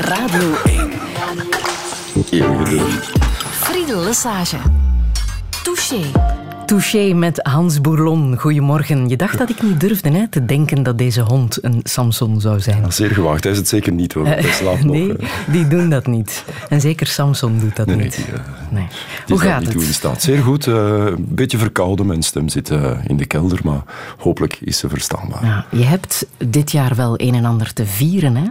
Radio 1. Friedel Lesage. Touché. Touché met Hans Bourlon. Goedemorgen. Je dacht dat ik niet durfde hè, te denken dat deze hond een Samson zou zijn. zeer gewaagd. Hij is het zeker niet hoor. Hij slaapt nee, nog. die doen dat niet. En zeker Samson doet dat Nee, nee, niet. die, eh, Nee. Die Hoe gaat niet het? hoe in staat. Zeer goed. eh, Een beetje verkouden. Mijn stem zit eh, in de kelder, maar hopelijk is ze verstaanbaar. Ja, je hebt dit jaar wel een en ander te vieren. Hè?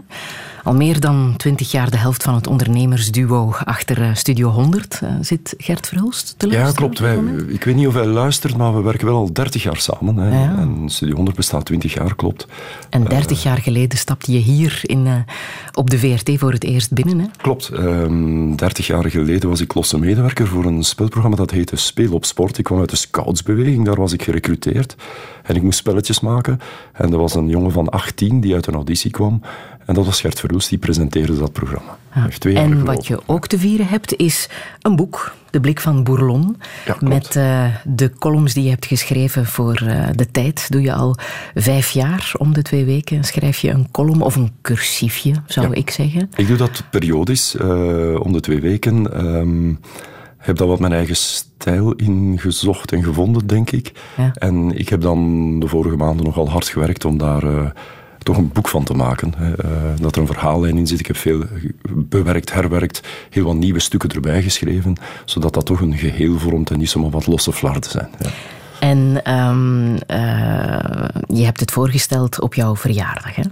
Al meer dan twintig jaar de helft van het ondernemersduo achter eh, Studio 100 eh, zit Gert Verhulst te Ja, luisteren klopt. op dit Wij, ik weet niet of hij luistert, maar we werken wel al 30 jaar samen. Hè. Ja. En Studio 100 bestaat 20 jaar, klopt. En dertig jaar geleden stapte je hier in, eh, op de VRT voor het eerst binnen. Hè? Klopt. Ehm 30 jaar geleden was ik losse medewerker voor een spelprogramma dat heette Speel op Sport. Ik kwam uit de scoutsbeweging, daar was ik gerecruiteerd. En ik moest spelletjes maken. En er was een jongen van 18 die uit een auditie kwam. En dat was Gert Verhulst, die presenteerde dat programma. Jaar En wat je ook te vieren hebt, is een boek, De Blik van Bourlon. Ja, met eh, de columns die je hebt geschreven voor eh, De Tijd. Doe je al vijf jaar. Om de twee weken schrijf je een column of een cursiefje, zou Ja. ik zeggen. Ik doe dat periodisch, eh, om de twee weken. Ehm heb daar wat mijn eigen stijl in gezocht en gevonden, denk ik. Ja. En ik heb dan de vorige maanden nogal hard gewerkt om daar toch een boek van te maken. Eh, dat er een verhaallijn in zit. Ik heb veel bewerkt, herwerkt, heel wat nieuwe stukken erbij geschreven, zodat dat toch een geheel vormt en niet zomaar wat losse flarden zijn. Ja. En ehm, eh, je hebt het voorgesteld op jouw verjaardag, hè?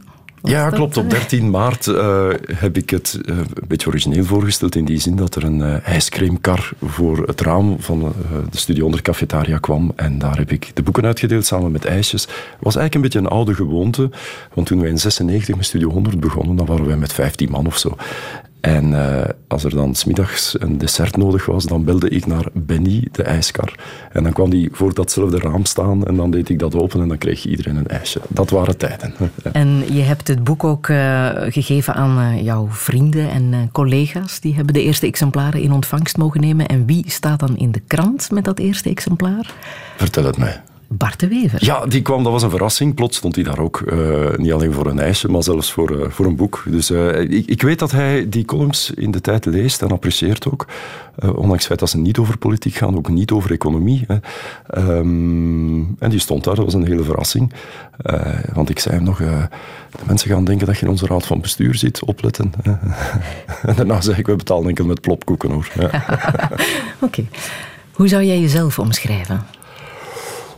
Ja, dat, klopt. Op eh? 13 maart eh, heb ik het eh, een beetje origineel voorgesteld. In die zin dat er een eh ijscreamkar voor het raam van de Studio onder Cafetaria kwam. En daar heb ik de boeken uitgedeeld samen met ijsjes. Het was eigenlijk een beetje een oude gewoonte. Want toen wij in 96 met Studio 100 begonnen, dan waren wij met 15 man of zo. En eh, als er dan smiddags een dessert nodig was, dan belde ik naar Benny, de ijskar. En dan kwam die voor datzelfde raam staan en dan deed ik dat open en dan kreeg iedereen een ijsje. Dat waren tijden. En je hebt het boek ook eh, gegeven aan eh, jouw vrienden en collega's. Die hebben de eerste exemplaren in ontvangst mogen nemen. En wie staat dan in de krant met dat eerste exemplaar? Vertel het mij. Bart de Wever. Ja, die kwam, dat was een verrassing. Plots stond hij daar ook. eh, niet alleen voor een ijsje, maar zelfs voor, eh, voor een boek. Dus eh, ik, ik weet dat hij die columns in de tijd leest en apprecieert ook. Ondanks het feit dat ze niet over politiek gaan, ook niet over economie. Hè. Ehm, en die stond daar, dat was een hele verrassing. Want ik zei hem nog, de mensen gaan denken dat je in onze raad van bestuur zit, opletten. en daarna zei ik, we betalen enkel met plopkoeken hoor. Oké. Hoe zou jij jezelf omschrijven?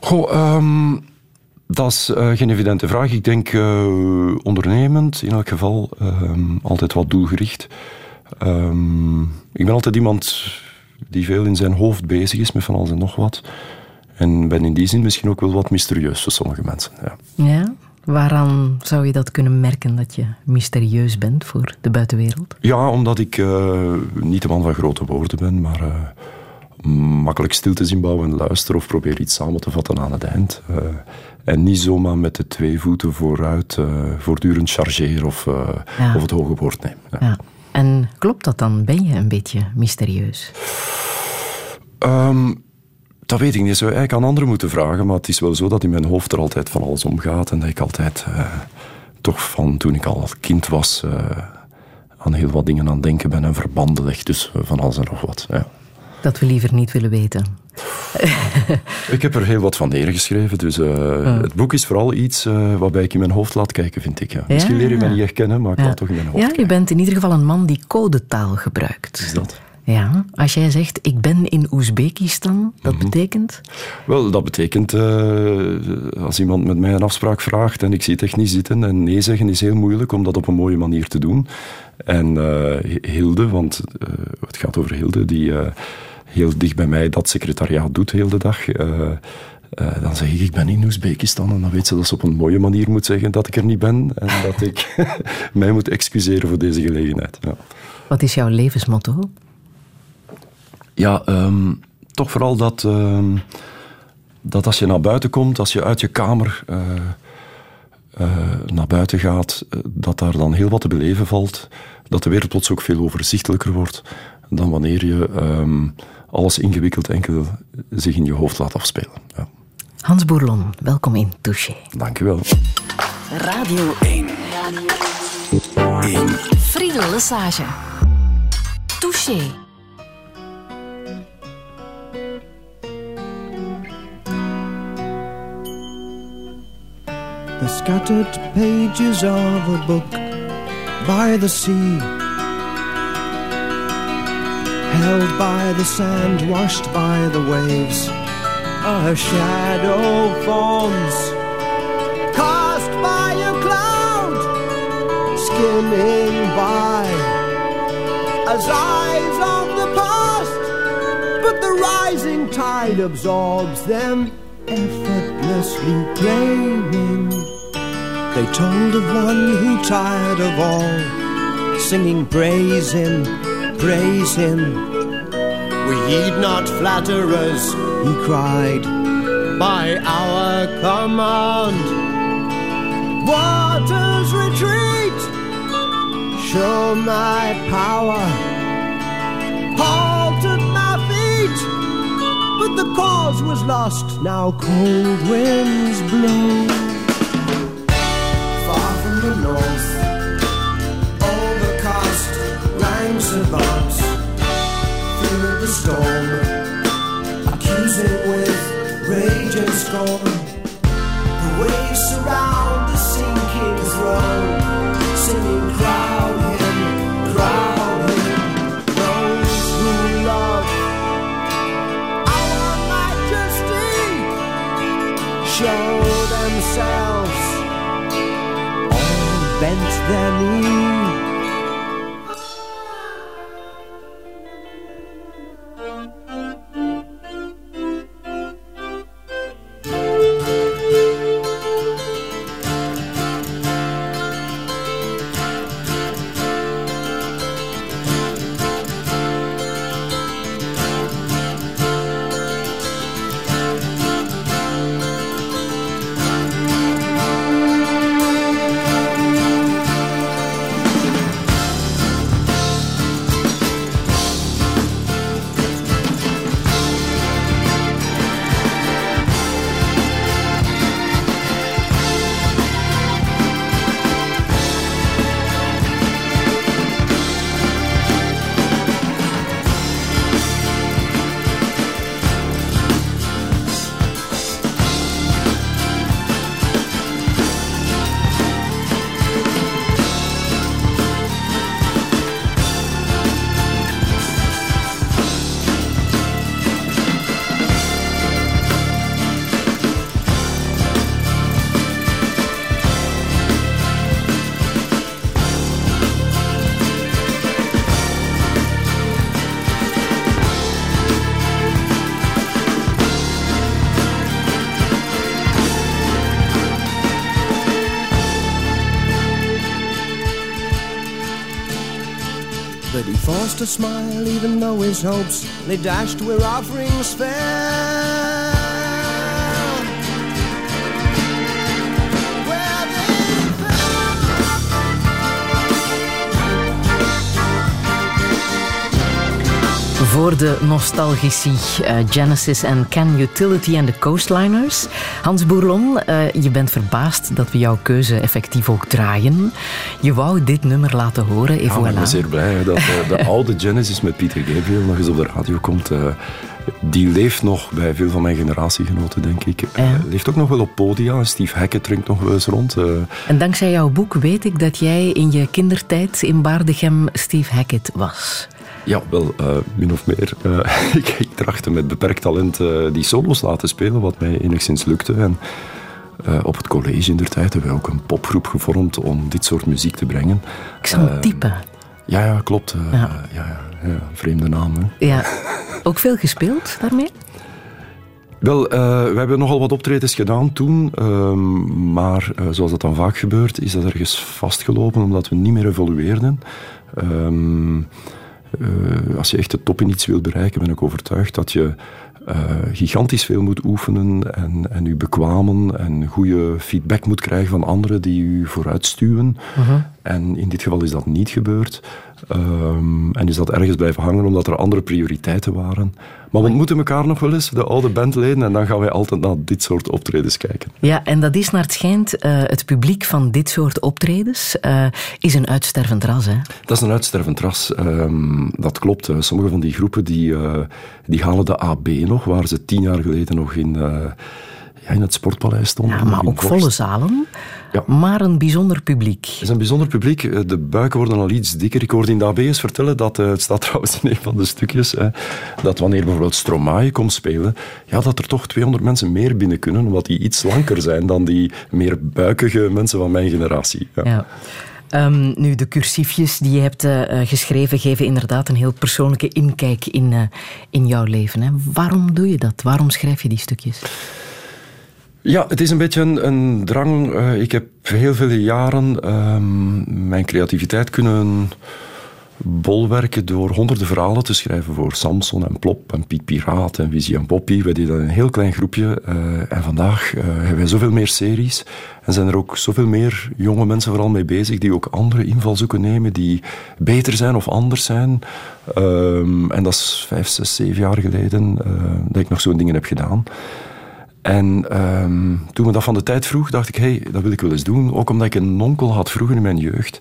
Goh, ehm, dat is eh, geen evidente vraag. Ik denk eh, ondernemend, in elk geval. ehm, altijd wat doelgericht. Ehm, ik ben altijd iemand die veel in zijn hoofd bezig is met van alles en nog wat. En ben in die zin misschien ook wel wat mysterieus voor sommige mensen. Ja. Ja? Waaraan zou je dat kunnen merken dat je mysterieus bent voor de buitenwereld? Ja, omdat ik eh, niet de man van grote woorden ben, maar makkelijk stil te zien bouwen en luisteren of probeer iets samen te vatten aan het eind. Eh, en niet zomaar met de twee voeten vooruit eh, voortdurend chargeer of, eh, Ja. of het hoge woord nemen. Ja. Ja. En klopt dat dan? Ben je een beetje mysterieus? Ehm, dat weet ik niet. Dat zou eigenlijk aan anderen moeten vragen, maar het is wel zo dat in mijn hoofd er altijd van alles omgaat en dat ik altijd toch van toen ik al kind was aan heel wat dingen aan het denken ben en verbanden leg tussen van alles en nog wat. Ja. Dat we liever niet willen weten. Ik heb er heel wat van neergeschreven, dus eh, het boek is vooral iets eh, waarbij ik in mijn hoofd laat kijken, vind ik. Ja. Misschien leer je mij niet herkennen, maar ik laat toch in mijn hoofd Ja, je bent in ieder geval een man die codetaal gebruikt. Is dat? Ja, als jij zegt ik ben in Oezbekistan, Mhm. dat betekent? Wel, dat betekent, eh, als iemand met mij een afspraak vraagt en ik zie het echt niet zitten, en nee zeggen is heel moeilijk om dat op een mooie manier te doen. En Hilde, want het gaat over Hilde, die heel dicht bij mij dat secretariaat doet heel de dag. eh, eh, dan zeg ik, ik ben in Oezbekistan. En dan weet ze dat ze op een mooie manier moet zeggen dat ik er niet ben. En dat ik mij moet excuseren voor deze gelegenheid. Ja. Wat is jouw levensmotto? Ja, ehm, toch vooral dat, ehm, dat als je naar buiten komt, als je uit je kamer eh, naar buiten gaat, dat daar dan heel wat te beleven valt. Dat de wereld plots ook veel overzichtelijker wordt dan wanneer je ehm, alles ingewikkeld enkel zich in je hoofd laat afspelen. Ja. Hans Boerlon, welkom in Touché. Dank u wel. Radio 1. 1. Friedel Friedel Lesage. Touché. The scattered pages of a book by the sea Held by the sand, washed by the waves. A shadow forms Cast by a cloud Skimming by. As eyes of the past But the rising tide absorbs them Effortlessly claiming They told of one who tired of all Singing praise him, praise him We heed not flatterers, he cried By our command. Waters retreat! Show my power. Halt at my feet! But the cause was lost. Now cold winds blow. Far from the north of bombs Fear the storm. Accusing with rage and scorn. The waves surround the sinking throne. Singing crown him, crown him Those who love. Our majesty Show themselves. All bent their knee a smile even though his hopes they dashed where offerings fell. Voor de nostalgici eh, Genesis en Can Utility en de Coastliners. Hans Bourlon, eh, je bent verbaasd dat we jouw keuze effectief ook draaien. Je wou dit nummer laten horen, Ja, ik ben zeer blij hè, dat eh, de oude Genesis met Peter Gabriel nog eens op de radio komt. Die leeft nog bij veel van mijn generatiegenoten, denk ik. Leeft ook nog wel op podia. Steve Hackett drinkt nog wel eens rond. En dankzij jouw boek weet ik dat jij in je kindertijd in Baardegem Steve Hackett was. Ja, wel, eh, min of meer. Eh, ik, ik trachtte met beperkt talent eh, die solo's laten spelen, wat mij enigszins lukte. En op het college in der tijd hebben we ook een popgroep gevormd om dit soort muziek te brengen. Ik zal typen. Ja, ja, klopt. Ja. ja. Ja, vreemde naam. Hè. Ja. Ook veel gespeeld daarmee? Wel, eh, we hebben nogal wat optredens gedaan toen, ehm, maar zoals dat dan vaak gebeurt, is dat ergens vastgelopen omdat we niet meer evolueerden. Ehm, eh, als je echt de top in iets wil bereiken, ben ik overtuigd dat je eh, gigantisch veel moet oefenen en, en u bekwamen en goede feedback moet krijgen van anderen die u vooruitstuwen. En in dit geval is dat niet gebeurd. Ehm, en is dat ergens blijven hangen omdat er andere prioriteiten waren. Maar we ontmoeten elkaar nog wel eens, de oude bandleden, en dan gaan wij altijd naar dit soort optredens kijken. Ja, en dat is naar het schijnt, uh, het publiek van dit soort optredens uh, is een uitstervend ras, hè? Dat is een uitstervend ras, um, dat klopt. Sommige van die groepen die, uh, die halen de AB nog, waar ze tien jaar geleden nog in ja, in het Sportpaleis stonden. Ja, maar ook volle zalen. Ja. Maar een bijzonder publiek. Het is een bijzonder publiek. Eh, de buiken worden al iets dikker. Ik hoorde in de ABS vertellen dat, uh, het staat trouwens in een van de stukjes, dat wanneer bijvoorbeeld Stromae komt spelen, ja, dat er toch 200 mensen meer binnen kunnen, omdat die iets slanker zijn dan die meer buikige mensen van mijn generatie. Ja. ja. Um, nu, de cursiefjes die je hebt uh, geschreven geven inderdaad een heel persoonlijke inkijk in, uh, in jouw leven. Hè. Waarom doe je dat? Waarom schrijf je die stukjes? Ja, het is een beetje een, drang. Uh, ik heb heel veel jaren uh, mijn creativiteit kunnen bolwerken door honderden verhalen te schrijven voor Samson en Plop en Piet Piraat en Visie en Poppy. We deden een heel klein groepje. Uh, en vandaag hebben wij zoveel meer series. En zijn er ook zoveel meer jonge mensen vooral mee bezig die ook andere invalshoeken nemen, die beter zijn of anders zijn. Ehm, en dat is vijf, zes, zeven jaar geleden dat ik nog zo'n dingen heb gedaan. En um, toen me dat van de tijd vroeg, dacht ik, hey, dat wil ik wel eens doen. Ook omdat ik een onkel had vroeger in mijn jeugd,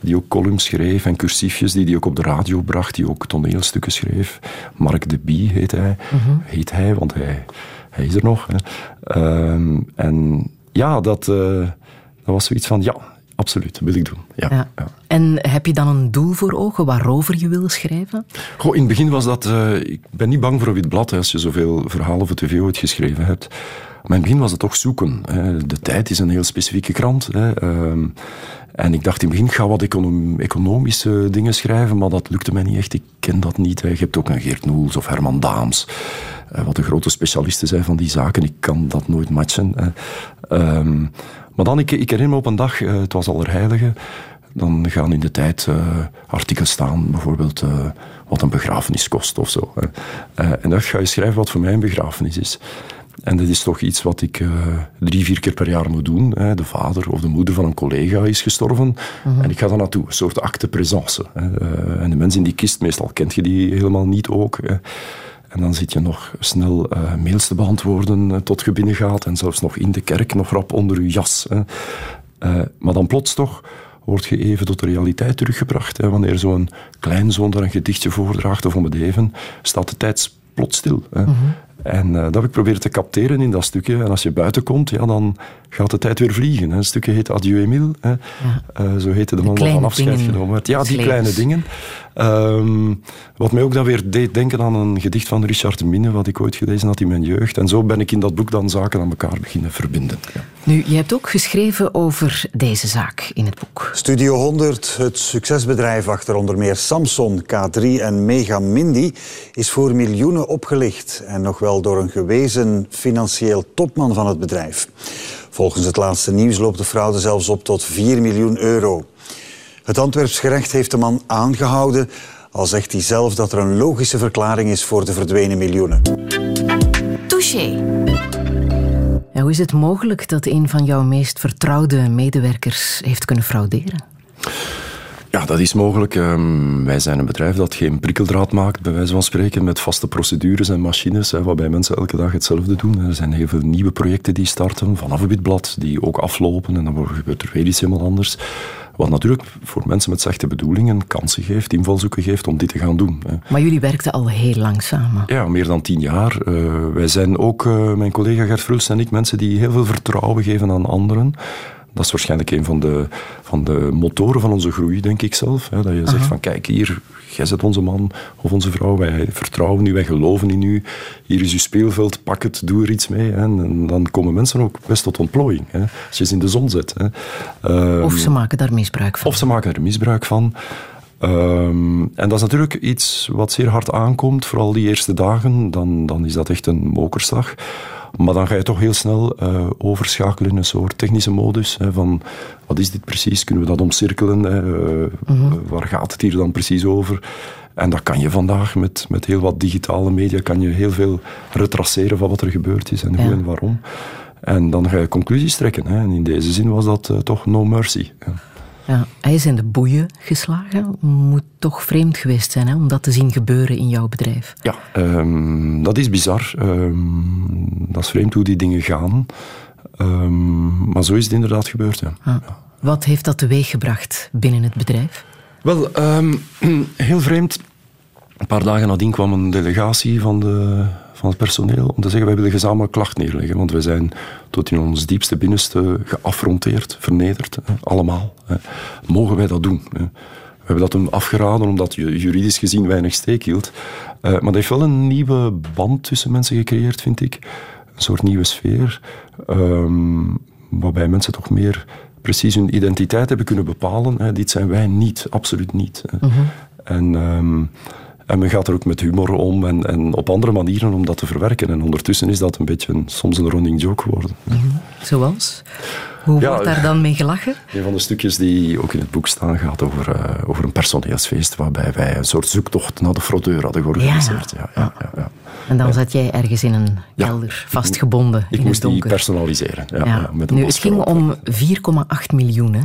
die ook columns schreef en cursiefjes, die die ook op de radio bracht, die ook toneelstukken schreef. Mark de Bie heet hij, mm heet hij want hij, hij is er nog. Hè. Um, en ja, dat, uh, dat was zoiets van, ja, absoluut, dat wil ik doen. Ja, ja. ja, En heb je dan een doel voor ogen waarover je wil schrijven? Goh, in het begin was dat... Uh, ik ben niet bang voor een wit blad hè, als je zoveel verhalen voor tv ooit geschreven hebt. Maar in het begin was het toch zoeken. Hè. De Tijd is een heel specifieke krant. Hè. Uh, en ik dacht in het begin, ik ga wat econom economische dingen schrijven, maar dat lukte mij niet echt. Ik ken dat niet. Hè. Je hebt ook een Geert Noels of Herman Daams, uh, wat de grote specialisten zijn van die zaken. Ik kan dat nooit matchen. Hè. Um, maar dan, ik, ik herinner me op een dag, uh, het was Allerheilige, dan gaan in de tijd uh, artikels staan, bijvoorbeeld uh, wat een begrafenis kost of zo. en dan ga je schrijven wat voor mij een begrafenis is. En dat is toch iets wat ik drie, vier keer per jaar moet doen. Hè. De vader of de moeder van een collega is gestorven. Mhm. En ik ga daar naartoe, een soort acte présence. en de mensen in die kist, meestal kent je die helemaal niet ook. Hè. En dan zit je nog snel uh, mails te beantwoorden uh, tot je binnengaat. En zelfs nog in de kerk, nog rap onder je jas. Hè. Uh, maar dan plots toch word je even tot de realiteit teruggebracht. Hè. Wanneer zo'n kleinzoon daar een gedichtje voordraagt of om het even, staat de tijd plots stil. Hè. Mm -hmm. En dat heb ik proberen te capteren in dat stukje. En als je buiten komt, ja, dan gaat de tijd weer vliegen. Hè. Het stukje heet Adieu Emile. Hè. Ja. Zo heette de man waarvan afscheid genomen werd. Ja, die kleine dingen. Um, wat mij ook dan weer deed denken aan een gedicht van Richard Minne, wat ik ooit gelezen had in mijn jeugd. En zo ben ik in dat boek dan zaken aan elkaar beginnen verbinden. Ja. Nu, je hebt ook geschreven over deze zaak in het boek. Studio 100, het succesbedrijf achter onder meer Samsung, K3 en Mega Mindy, is voor miljoenen opgelicht. En nog wel door een gewezen financieel topman van het bedrijf. Volgens het laatste nieuws loopt de fraude zelfs op tot 4 miljoen euro. Het Antwerps gerecht heeft de man aangehouden, al zegt hij zelf dat er een logische verklaring is voor de verdwenen miljoenen. Touché. Ja, hoe is het mogelijk dat een van jouw meest vertrouwde medewerkers heeft kunnen frauderen? Ja, dat is mogelijk. Um, wij zijn een bedrijf dat geen prikkeldraad maakt, bij wijze van spreken, met vaste procedures en machines, hè, waarbij mensen elke dag hetzelfde doen. Er zijn heel veel nieuwe projecten die starten, vanaf een witblad, die ook aflopen en dan gebeurt er weer iets helemaal anders. Wat natuurlijk voor mensen met slechte bedoelingen kansen geeft, invalshoeken geeft om dit te gaan doen. Maar jullie werkten al heel lang samen. Ja, meer dan tien jaar. Uh, wij zijn ook, uh, mijn collega Gert Fruls en ik, mensen die heel veel vertrouwen geven aan anderen. Dat is waarschijnlijk een van de, van de motoren van onze groei, denk ik zelf. Hè, dat je zegt van kijk hier, jij zet onze man of onze vrouw, wij vertrouwen u, wij geloven in u. Hier is uw speelveld, pak het, doe er iets mee. Hè. En dan komen mensen ook best tot ontplooiing. Hè, als je ze in de zon zet. Hè. Um, of ze maken daar misbruik van. Of ze maken er misbruik van. Um, en dat is natuurlijk iets wat zeer hard aankomt, vooral die eerste dagen. Dan, dan is dat echt een mokerslag. Maar dan ga je toch heel snel uh, overschakelen in een soort technische modus. Hè, van wat is dit precies? Kunnen we dat omcirkelen? Hè? Uh, mm -hmm. Waar gaat het hier dan precies over? En dat kan je vandaag met, met heel wat digitale media kan je heel veel retraceren van wat er gebeurd is en hoe en waarom. En dan ga je conclusies trekken. Hè. En in deze zin was dat uh, toch no mercy. Ja. Ja, hij is in de boeien geslagen. Moet toch vreemd geweest zijn hè, om dat te zien gebeuren in jouw bedrijf. Ja, ehm, dat is bizar. Ehm, dat is vreemd hoe die dingen gaan. Ehm, maar zo is het inderdaad gebeurd. Ja. Ja. Wat heeft dat teweeggebracht binnen het bedrijf? Wel, heel vreemd. Een paar dagen nadien kwam een delegatie van, de, van het personeel om te zeggen wij willen gezamenlijk klacht neerleggen. Want wij zijn tot in ons diepste binnenste geaffronteerd, vernederd. Hè, allemaal. Hè. Mogen wij dat doen? Hè? We hebben dat hem afgeraden omdat ju- juridisch gezien weinig steek hield. Eh, maar dat heeft wel een nieuwe band tussen mensen gecreëerd, vind ik. Een soort nieuwe sfeer. ehm, waarbij mensen toch meer precies hun identiteit hebben kunnen bepalen. Hè. Dit zijn wij niet, absoluut niet. hè. En, ehm, en men gaat er ook met humor om en, en op andere manieren om dat te verwerken. En ondertussen is dat een beetje een, soms een running joke geworden. Zoals? Hoe Ja, wordt daar dan mee gelachen? Een van de stukjes die ook in het boek staan gaat over, eh, over een personeelsfeest waarbij wij een soort zoektocht naar de fraudeur hadden georganiseerd. Ja, ja, ja, ja. En dan zat jij ergens in een kelder, vastgebonden Ik in moest het die donker. personaliseren. Ja, met een nu, het ging om 4,8 miljoen. Hè?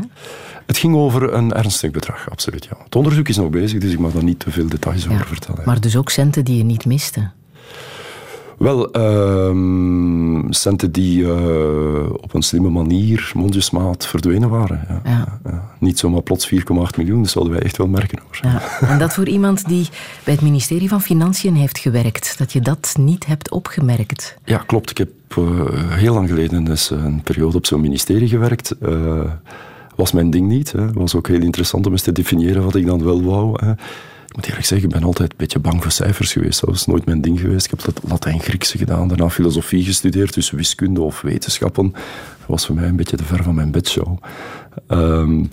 Het ging over een ernstig bedrag, absoluut. Ja. Het onderzoek is nog bezig, dus ik mag daar niet te veel details over vertellen. Maar dus ook centen die je niet miste. Wel, ehm, centen die eh, op een slimme manier, mondjesmaat, verdwenen waren. Ja. Ja. Ja. Niet zomaar plots 4,8 miljoen, dat zouden wij echt wel merken. Hoor. Ja. En dat voor iemand die bij het ministerie van Financiën heeft gewerkt, dat je dat niet hebt opgemerkt. Ja, klopt. Ik heb eh, heel lang geleden eens een periode op zo'n ministerie gewerkt. Eh, was mijn ding niet. Het was ook heel interessant om eens te definiëren wat ik dan wel wou. Hè. Ik moet eerlijk zeggen, ik ben altijd een beetje bang voor cijfers geweest. Dat was nooit mijn ding geweest. Ik heb Lat- Latijn-Griekse gedaan, daarna filosofie gestudeerd, dus wiskunde of wetenschappen. Dat was voor mij een beetje te ver van mijn bedshow. Ehm,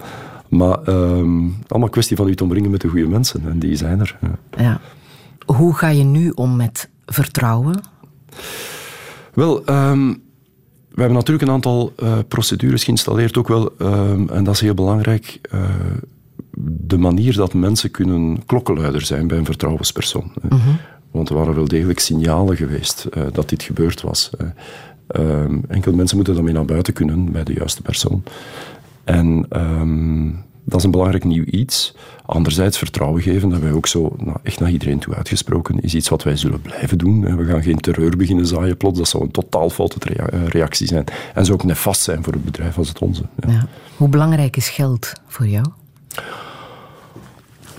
maar ehm, allemaal kwestie van u te omringen met de goede mensen. En die zijn er. ja. Ja. Hoe ga je nu om met vertrouwen? Wel, ehm, we hebben natuurlijk een aantal eh, procedures geïnstalleerd, ook wel, en dat is heel belangrijk, eh, de manier dat mensen kunnen klokkenluider zijn bij een vertrouwenspersoon. hè. Want er waren wel degelijk signalen geweest eh, dat dit gebeurd was. hè. Ehm, enkel mensen moeten daarmee naar buiten kunnen bij de juiste persoon. En ehm, dat is een belangrijk nieuw iets. Anderzijds vertrouwen geven, dat wij ook zo nou, echt naar iedereen toe uitgesproken, is iets wat wij zullen blijven doen. We gaan geen terreur beginnen zaaien plots, dat zou een totaal foute eh, reactie zijn. En zou ook nefast zijn voor een bedrijf als het onze. ja. Ja. Hoe belangrijk is geld voor jou?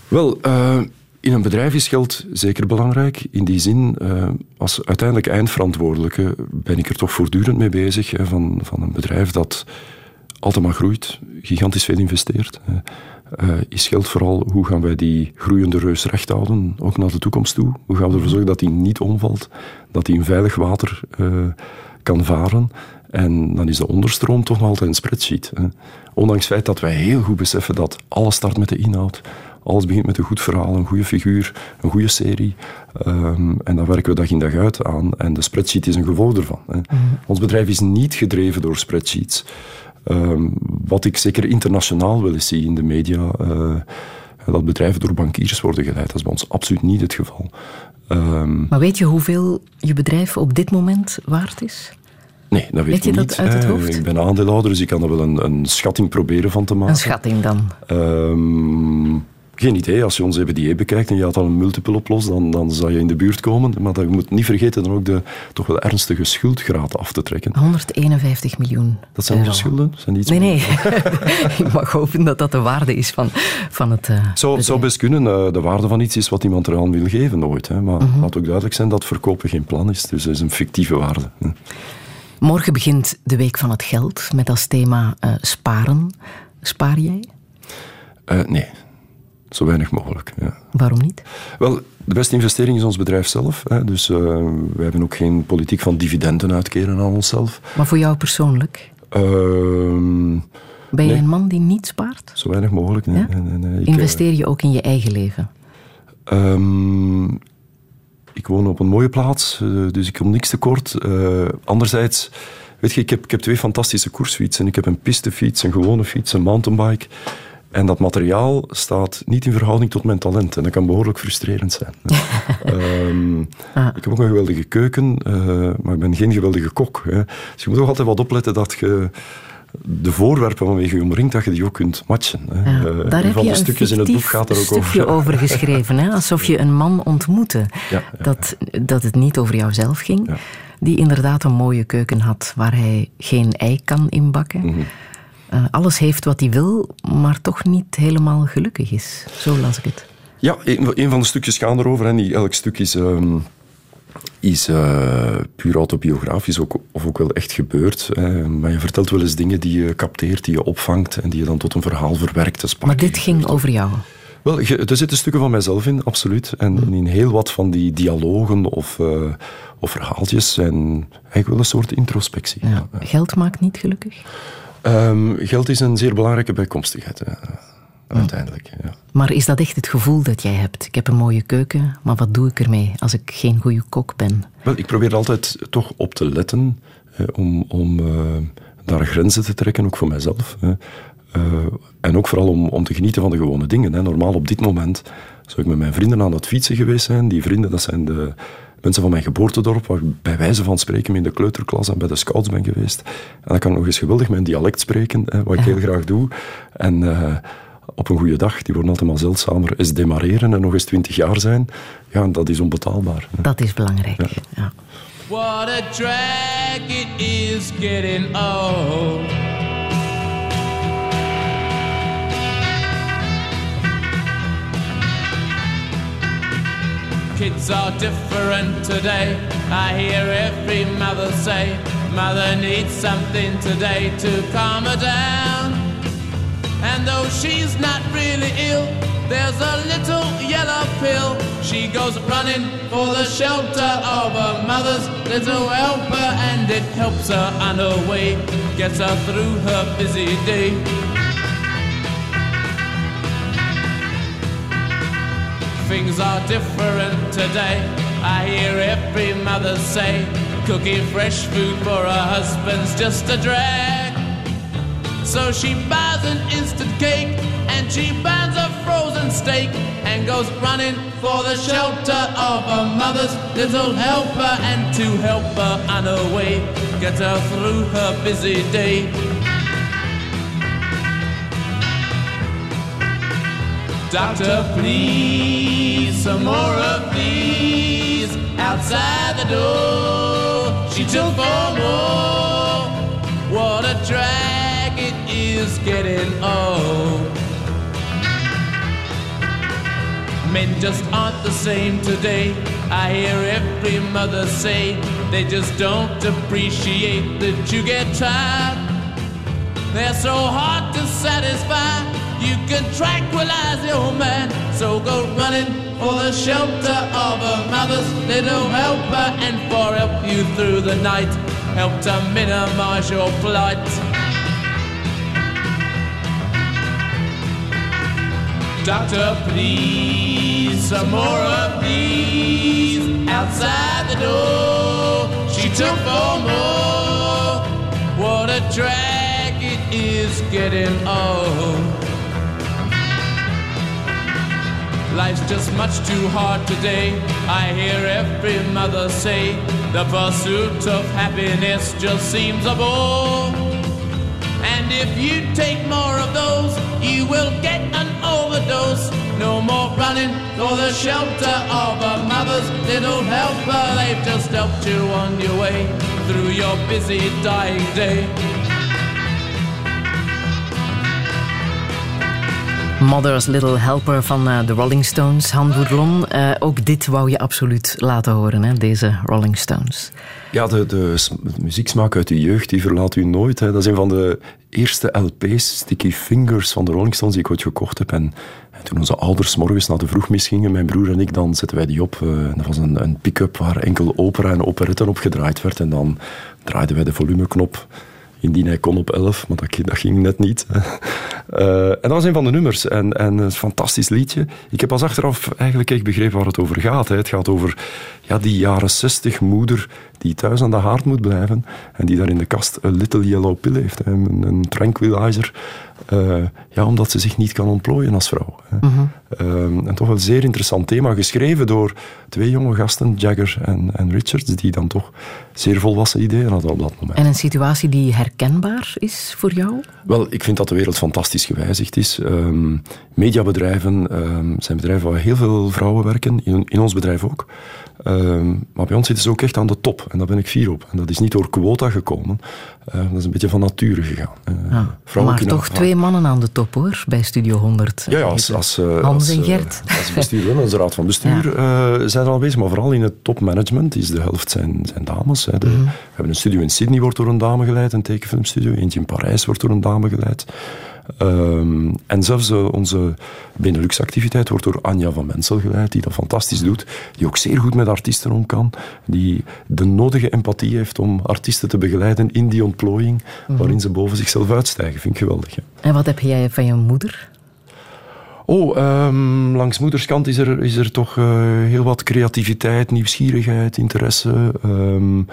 Wel, eh, in een bedrijf is geld zeker belangrijk. In die zin, eh, als uiteindelijk eindverantwoordelijke ben ik er toch voortdurend mee bezig. Van, van een bedrijf dat altijd maar groeit, gigantisch veel investeert. Eh, is geld vooral hoe gaan wij die groeiende reus recht houden, ook naar de toekomst toe? Hoe gaan we ervoor zorgen dat die niet omvalt, dat die in veilig water kan varen? En dan is de onderstroom toch nog altijd een spreadsheet. Hè. Ondanks het feit dat wij heel goed beseffen dat alles start met de inhoud. Alles begint met een goed verhaal, een goede figuur, een goede serie. Ehm, en daar werken we dag in dag uit aan. En de spreadsheet is een gevolg ervan. Hè. Ons bedrijf is niet gedreven door spreadsheets. Ehm, wat ik zeker internationaal wel eens zie in de media, eh, dat bedrijven door bankiers worden geleid. Dat is bij ons absoluut niet het geval. Ehm, Maar weet je hoeveel je bedrijf op dit moment waard is? nee, dat weet, Weet je ik dat niet. uit het Eh, hoofd? Ik ben aandeelhouder, dus ik kan er wel een, een schatting proberen van te maken. Een schatting dan. Geen idee. Als je ons EBDA bekijkt en je had dan een multiple op los, dan, dan zou je in de buurt komen. Maar dat, je moet niet vergeten dan ook de toch wel ernstige schuldgraad af te trekken. 151 miljoen. Dat zijn onze schulden? Zijn iets Nee, nee. Ik mag hopen dat dat de waarde is van, van het. Zou, bedrijf. zou best kunnen. eh, de waarde van iets is wat iemand eraan wil geven nooit. Hè. Maar Mhm. laat ook duidelijk zijn dat verkopen geen plan is. Dus het is een fictieve waarde. Hm. Morgen begint de Week van het Geld met als thema eh, sparen. Spaar jij? Nee, zo weinig mogelijk. Ja. Waarom niet? Wel, de beste investering is ons bedrijf zelf. Hè. Dus eh, we hebben ook geen politiek van dividenden uitkeren aan onszelf. Maar voor jou persoonlijk? Ehm, Ben je Nee. een man die niet spaart? zo weinig mogelijk. Nee, Ja? nee, nee, nee. Ik, eh, Investeer je ook in je eigen leven? Ehm, ik woon op een mooie plaats, eh, dus ik kom niks tekort. Eh anderzijds, weet je, ik heb, ik heb twee fantastische koersfietsen. Ik heb een pistefiets, een gewone fiets, een mountainbike. En dat materiaal staat niet in verhouding tot mijn talent. En dat kan behoorlijk frustrerend zijn. Ehm, Ik heb ook een geweldige keuken, eh, maar ik ben geen geweldige kok. Hè. Dus je moet ook altijd wat opletten dat je de voorwerpen waarmee je omringt, dat je die ook kunt matchen. Hè. Ja, Eh, daar van de stukjes in het boek gaat er ook stukje over. over geschreven. Hè? Alsof je een man ontmoette. Ja, ja, dat, dat het niet over jouzelf ging. Die inderdaad een mooie keuken had waar hij geen ei kan inbakken. Mhm. Eh, alles heeft wat hij wil, maar toch niet helemaal gelukkig is. Zo las ik het. Ja, een, een van de stukjes gaan erover. En niet elk stuk is, ehm, is eh, puur autobiografisch ook, of ook wel echt gebeurd. Hè. Maar je vertelt wel eens dingen die je capteert, die je opvangt en die je dan tot een verhaal verwerkt. Maar dit ging over jou. Wel, er zitten stukken van mijzelf in, absoluut. En in heel wat van die dialogen of, eh, of verhaaltjes zijn eigenlijk wel een soort introspectie. Ja. Geld maakt niet gelukkig. Ehm, geld is een zeer belangrijke bijkomstigheid, hè, uiteindelijk. Ja. Maar is dat echt het gevoel dat jij hebt? Ik heb een mooie keuken, maar wat doe ik ermee als ik geen goede kok ben? Wel, ik probeer er altijd toch op te letten eh, om, om eh, daar grenzen te trekken, ook voor mijzelf. hè. Eh, en ook vooral om, om te genieten van de gewone dingen. Hè. Normaal op dit moment zou ik met mijn vrienden aan het fietsen geweest zijn. Die vrienden, dat zijn de mensen van mijn geboortedorp, waar ik bij wijze van spreken in de kleuterklas en bij de scouts ben geweest. En dan kan ik nog eens geweldig mijn dialect spreken, hè, wat ik heel graag doe. En eh, op een goede dag, die worden altijd maar zeldzamer, is demareren en nog eens twintig jaar zijn. Ja, dat is onbetaalbaar. hè. Dat is belangrijk. Ja. What a drag it is getting old. Kids are different today. I hear every mother say, Mother needs something today to calm her down. And though she's not really ill, there's a little yellow pill. She goes running for the shelter of her mother's little helper, and it helps her on her way, gets her through her busy day. Things are different today. I hear every mother say, cooking fresh food for her husband's just a drag. So she buys an instant cake and she buys a frozen steak and goes running for the shelter of her mother's little helper and to help her on her way, get her through her busy day. Doctor, please, some more of these outside the door. She took four more. What a drag it is getting old. Men just aren't the same today. I hear every mother say they just don't appreciate that you get tired. They're so hard to satisfy. You can tranquilize your man. So go running for the shelter of a mother's little helper and for help you through the night. Help to minimize your plight. Doctor, please, some more of these outside the door. She took four more. What a drag it is getting old. Life's just much too hard today. I hear every mother say the pursuit of happiness just seems a bore. And if you take more of those, you will get an overdose. No more running for the shelter of a mother's little helper. They've just helped you on your way through your busy dying day. Mother's Little Helper van eh, de Rolling Stones, Han Bourlon. Eh, ook dit wou je absoluut laten horen, hè, deze Rolling Stones. Ja, de, de, de muzieksmaak uit de jeugd, die verlaat u nooit. Hè. Dat is een van de eerste LP's, Sticky Fingers, van de Rolling Stones, die ik ooit gekocht heb. En, en toen onze ouders morgens naar de vroegmis gingen, mijn broer en ik, dan zetten wij die op. Eh, dat was een, een pick-up waar enkel opera en operetten op gedraaid werd. En dan draaiden wij de volumeknop indien hij kon op 11, maar dat, ging net niet. Eh, en dat was een van de nummers. En, en een fantastisch liedje. Ik heb pas achteraf eigenlijk echt begrepen waar het over gaat. Hè. Het gaat over ja, die jaren 60 moeder die thuis aan de haard moet blijven en die daar in de kast een little yellow pill heeft. Hè. Een, een tranquilizer. Eh, ja, omdat ze zich niet kan ontplooien als vrouw. Hè. Ehm, en toch wel een zeer interessant thema, geschreven door twee jonge gasten, Jagger en, en Richards, die dan toch zeer volwassen ideeën hadden op dat moment. En een situatie die herkenbaar is voor jou? Wel, ik vind dat de wereld fantastisch gewijzigd is. Ehm, mediabedrijven ehm, zijn bedrijven waar heel veel vrouwen werken, in, in ons bedrijf ook. Ehm, maar bij ons zitten ze ook echt aan de top. En daar ben ik fier op. En dat is niet door quota gekomen. Uh, dat is een beetje van nature gegaan. Uh, ja, maar toch twee mannen aan de top hoor, bij Studio 100. Ja, ja als, als, uh, Hans en Gert. als bestuur, als raad van bestuur ja. zijn er al bezig. Maar vooral in het topmanagement is de helft zijn, zijn dames. Hè. De, mm -hmm. We hebben een studio in Sydney, wordt door een dame geleid. Een tekenfilmstudio. Eentje in Parijs wordt door een dame geleid. Um, en zelfs uh, onze Benelux-activiteit wordt door Anja van Mensel geleid, die dat fantastisch doet, die ook zeer goed met artiesten om kan, die de nodige empathie heeft om artiesten te begeleiden in die ontplooiing, mm -hmm. waarin ze boven zichzelf uitstijgen. Vind ik geweldig. En wat heb jij van je moeder? Oh, um, langs moederskant is er, is er toch uh, heel wat creativiteit, nieuwsgierigheid, interesse. Um,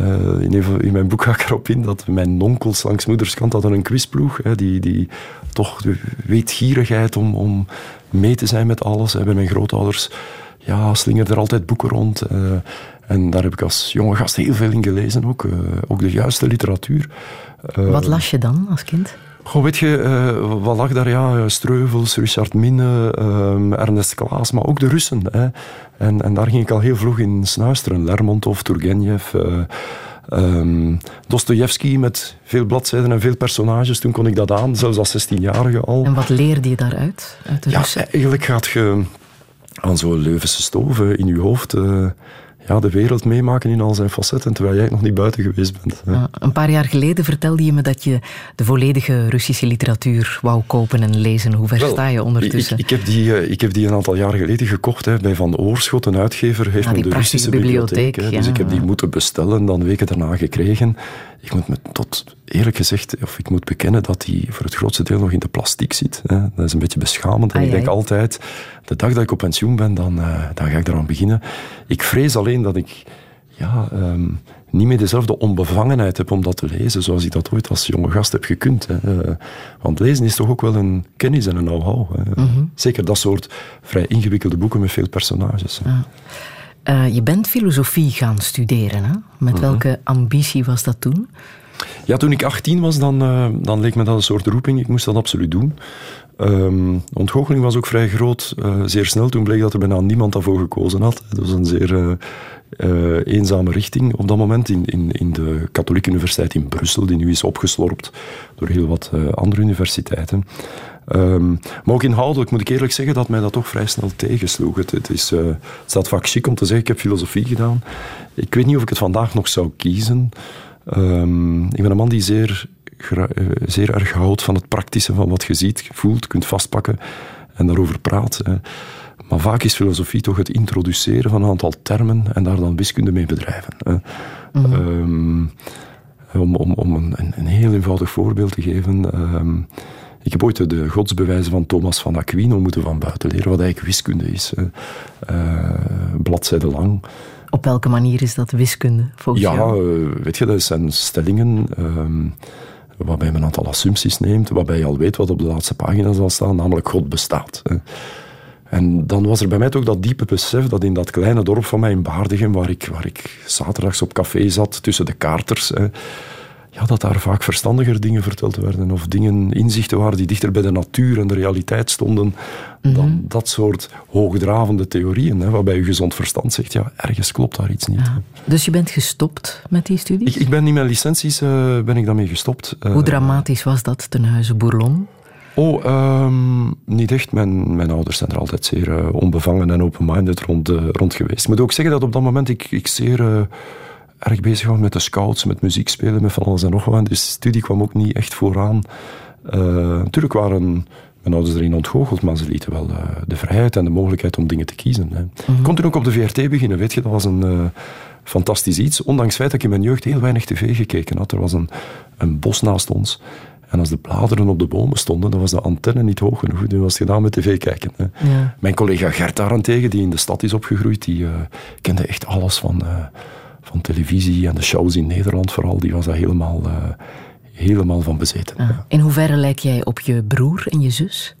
uh, in, mijn boek ga ik erop in dat mijn onkels langs moederskant hadden een quizploeg. Hè, die, die toch de weetgierigheid om, om mee te zijn met alles. Hè. Bij mijn grootouders ja, slingerden er altijd boeken rond. Uh, en daar heb ik als jonge gast heel veel in gelezen ook. Ook de juiste literatuur. Wat las je dan als kind? Goh, weet je, uh, wat lag daar? Ja, Streuvels, Richard Minne, uh, Ernest Klaas, maar ook de Russen. Hè. En, en daar ging ik al heel vroeg in snuisteren. Lermontov, Turgenev, uh, um, Dostoevsky met veel bladzijden en veel personages. Toen kon ik dat aan, zelfs als 16-jarige al. En wat leerde je daaruit, uit de ja, Russen? Eigenlijk gaat je aan zo'n Leuvense stoven in je hoofd ja, de wereld meemaken in al zijn facetten, terwijl jij nog niet buiten geweest bent. Ja, een paar jaar geleden vertelde je me dat je de volledige Russische literatuur wou kopen en lezen. Hoe ver Wel, sta je ondertussen? Ik, ik, heb die, ik heb die een aantal jaar geleden gekocht hè, bij Van Oorschot, een uitgever, heeft me de Russische bibliotheek. bibliotheek hè, dus ik heb die moeten bestellen, dan weken daarna gekregen. Ik moet me tot eerlijk gezegd, of ik moet bekennen dat die voor het grootste deel nog in de plastiek zit. Hè. Dat is een beetje beschamend. En ai, ik denk ai. altijd, de dag dat ik op pensioen ben, dan, uh, dan ga ik eraan beginnen. Ik vrees alleen dat ik ja, um, niet meer dezelfde onbevangenheid heb om dat te lezen, zoals ik dat ooit als jonge gast heb gekund. Hè. Uh, want lezen is toch ook wel een kennis en een know-how. Mm -hmm. Zeker dat soort vrij ingewikkelde boeken met veel personages. Ja. Uh, je bent filosofie gaan studeren. Hè? Met mm -hmm. welke ambitie was dat toen? Ja, toen ik 18 was, dan, uh, dan leek me dat een soort roeping. Ik moest dat absoluut doen. Um, ontgoocheling was ook vrij groot. Uh, zeer snel toen bleek dat er bijna niemand daarvoor gekozen had. Het was een zeer uh, uh, eenzame richting op dat moment in, in, in de katholieke universiteit in Brussel, die nu is opgeslorpt door heel wat andere universiteiten. Um, maar ook inhoudelijk moet ik eerlijk zeggen dat mij dat toch vrij snel tegensloeg. Het, het, is, het staat vaak chic om te zeggen, ik heb filosofie gedaan. Ik weet niet of ik het vandaag nog zou kiezen. Um, ik ben een man die zeer, zeer erg houdt van het praktische van wat je ziet, voelt, kunt vastpakken en daarover praat. Hè. Maar vaak is filosofie toch het introduceren van een aantal termen en daar dan wiskunde mee bedrijven. Hè. Mm -hmm. um, om, om, om een, een, heel eenvoudig voorbeeld te geven. Um, ik heb ooit de godsbewijzen van Thomas van Aquino moeten van buiten leren, wat eigenlijk wiskunde is. Uh, bladzijde lang. Op welke manier is dat wiskunde volgens ja, jou? Ja, weet je, dat zijn stellingen um, waarbij men een aantal assumpties neemt, waarbij je al weet wat op de laatste pagina zal staan, namelijk God bestaat. En dan was er bij mij ook dat diepe besef dat in dat kleine dorp van mij in Baardegem, waar ik, waar ik zaterdags op café zat tussen de kaarters, ja, dat daar vaak verstandiger dingen verteld werden of dingen, inzichten waren die dichter bij de natuur en de realiteit stonden mm -hmm. dan dat soort hoogdravende theorieën, hè, waarbij je gezond verstand zegt, ja, ergens klopt daar iets niet. Ja. Dus je bent gestopt met die studies? Ik, ik ben in mijn licenties uh, ben ik daarmee gestopt. Hoe uh, dramatisch was dat ten huize Bourlon? Oh, um, niet echt. Mijn, mijn ouders zijn er altijd zeer uh, onbevangen en open-minded rond, rond geweest. Ik moet ook zeggen dat op dat moment ik, ik zeer erg bezig was met de scouts, met muziek spelen, met van alles en nog wat. Dus de studie kwam ook niet echt vooraan. Uh, natuurlijk waren mijn ouders erin ontgoocheld, maar ze lieten wel uh, de vrijheid en de mogelijkheid om dingen te kiezen. Hè. Mm -hmm. Ik kon toen ook op de VRT beginnen, weet je, dat was een uh, fantastisch iets. Ondanks het feit dat ik in mijn jeugd heel weinig tv gekeken had. Er was een, een bos naast ons. En als de bladeren op de bomen stonden, dan was de antenne niet hoog genoeg. Dus was gedaan met tv kijken. Hè. Ja. Mijn collega Gert daarentegen, die in de stad is opgegroeid, die kende echt alles van van televisie en de shows in Nederland vooral, die was daar helemaal, uh, helemaal van bezeten. Ah. In hoeverre lijk jij op je broer en je zus?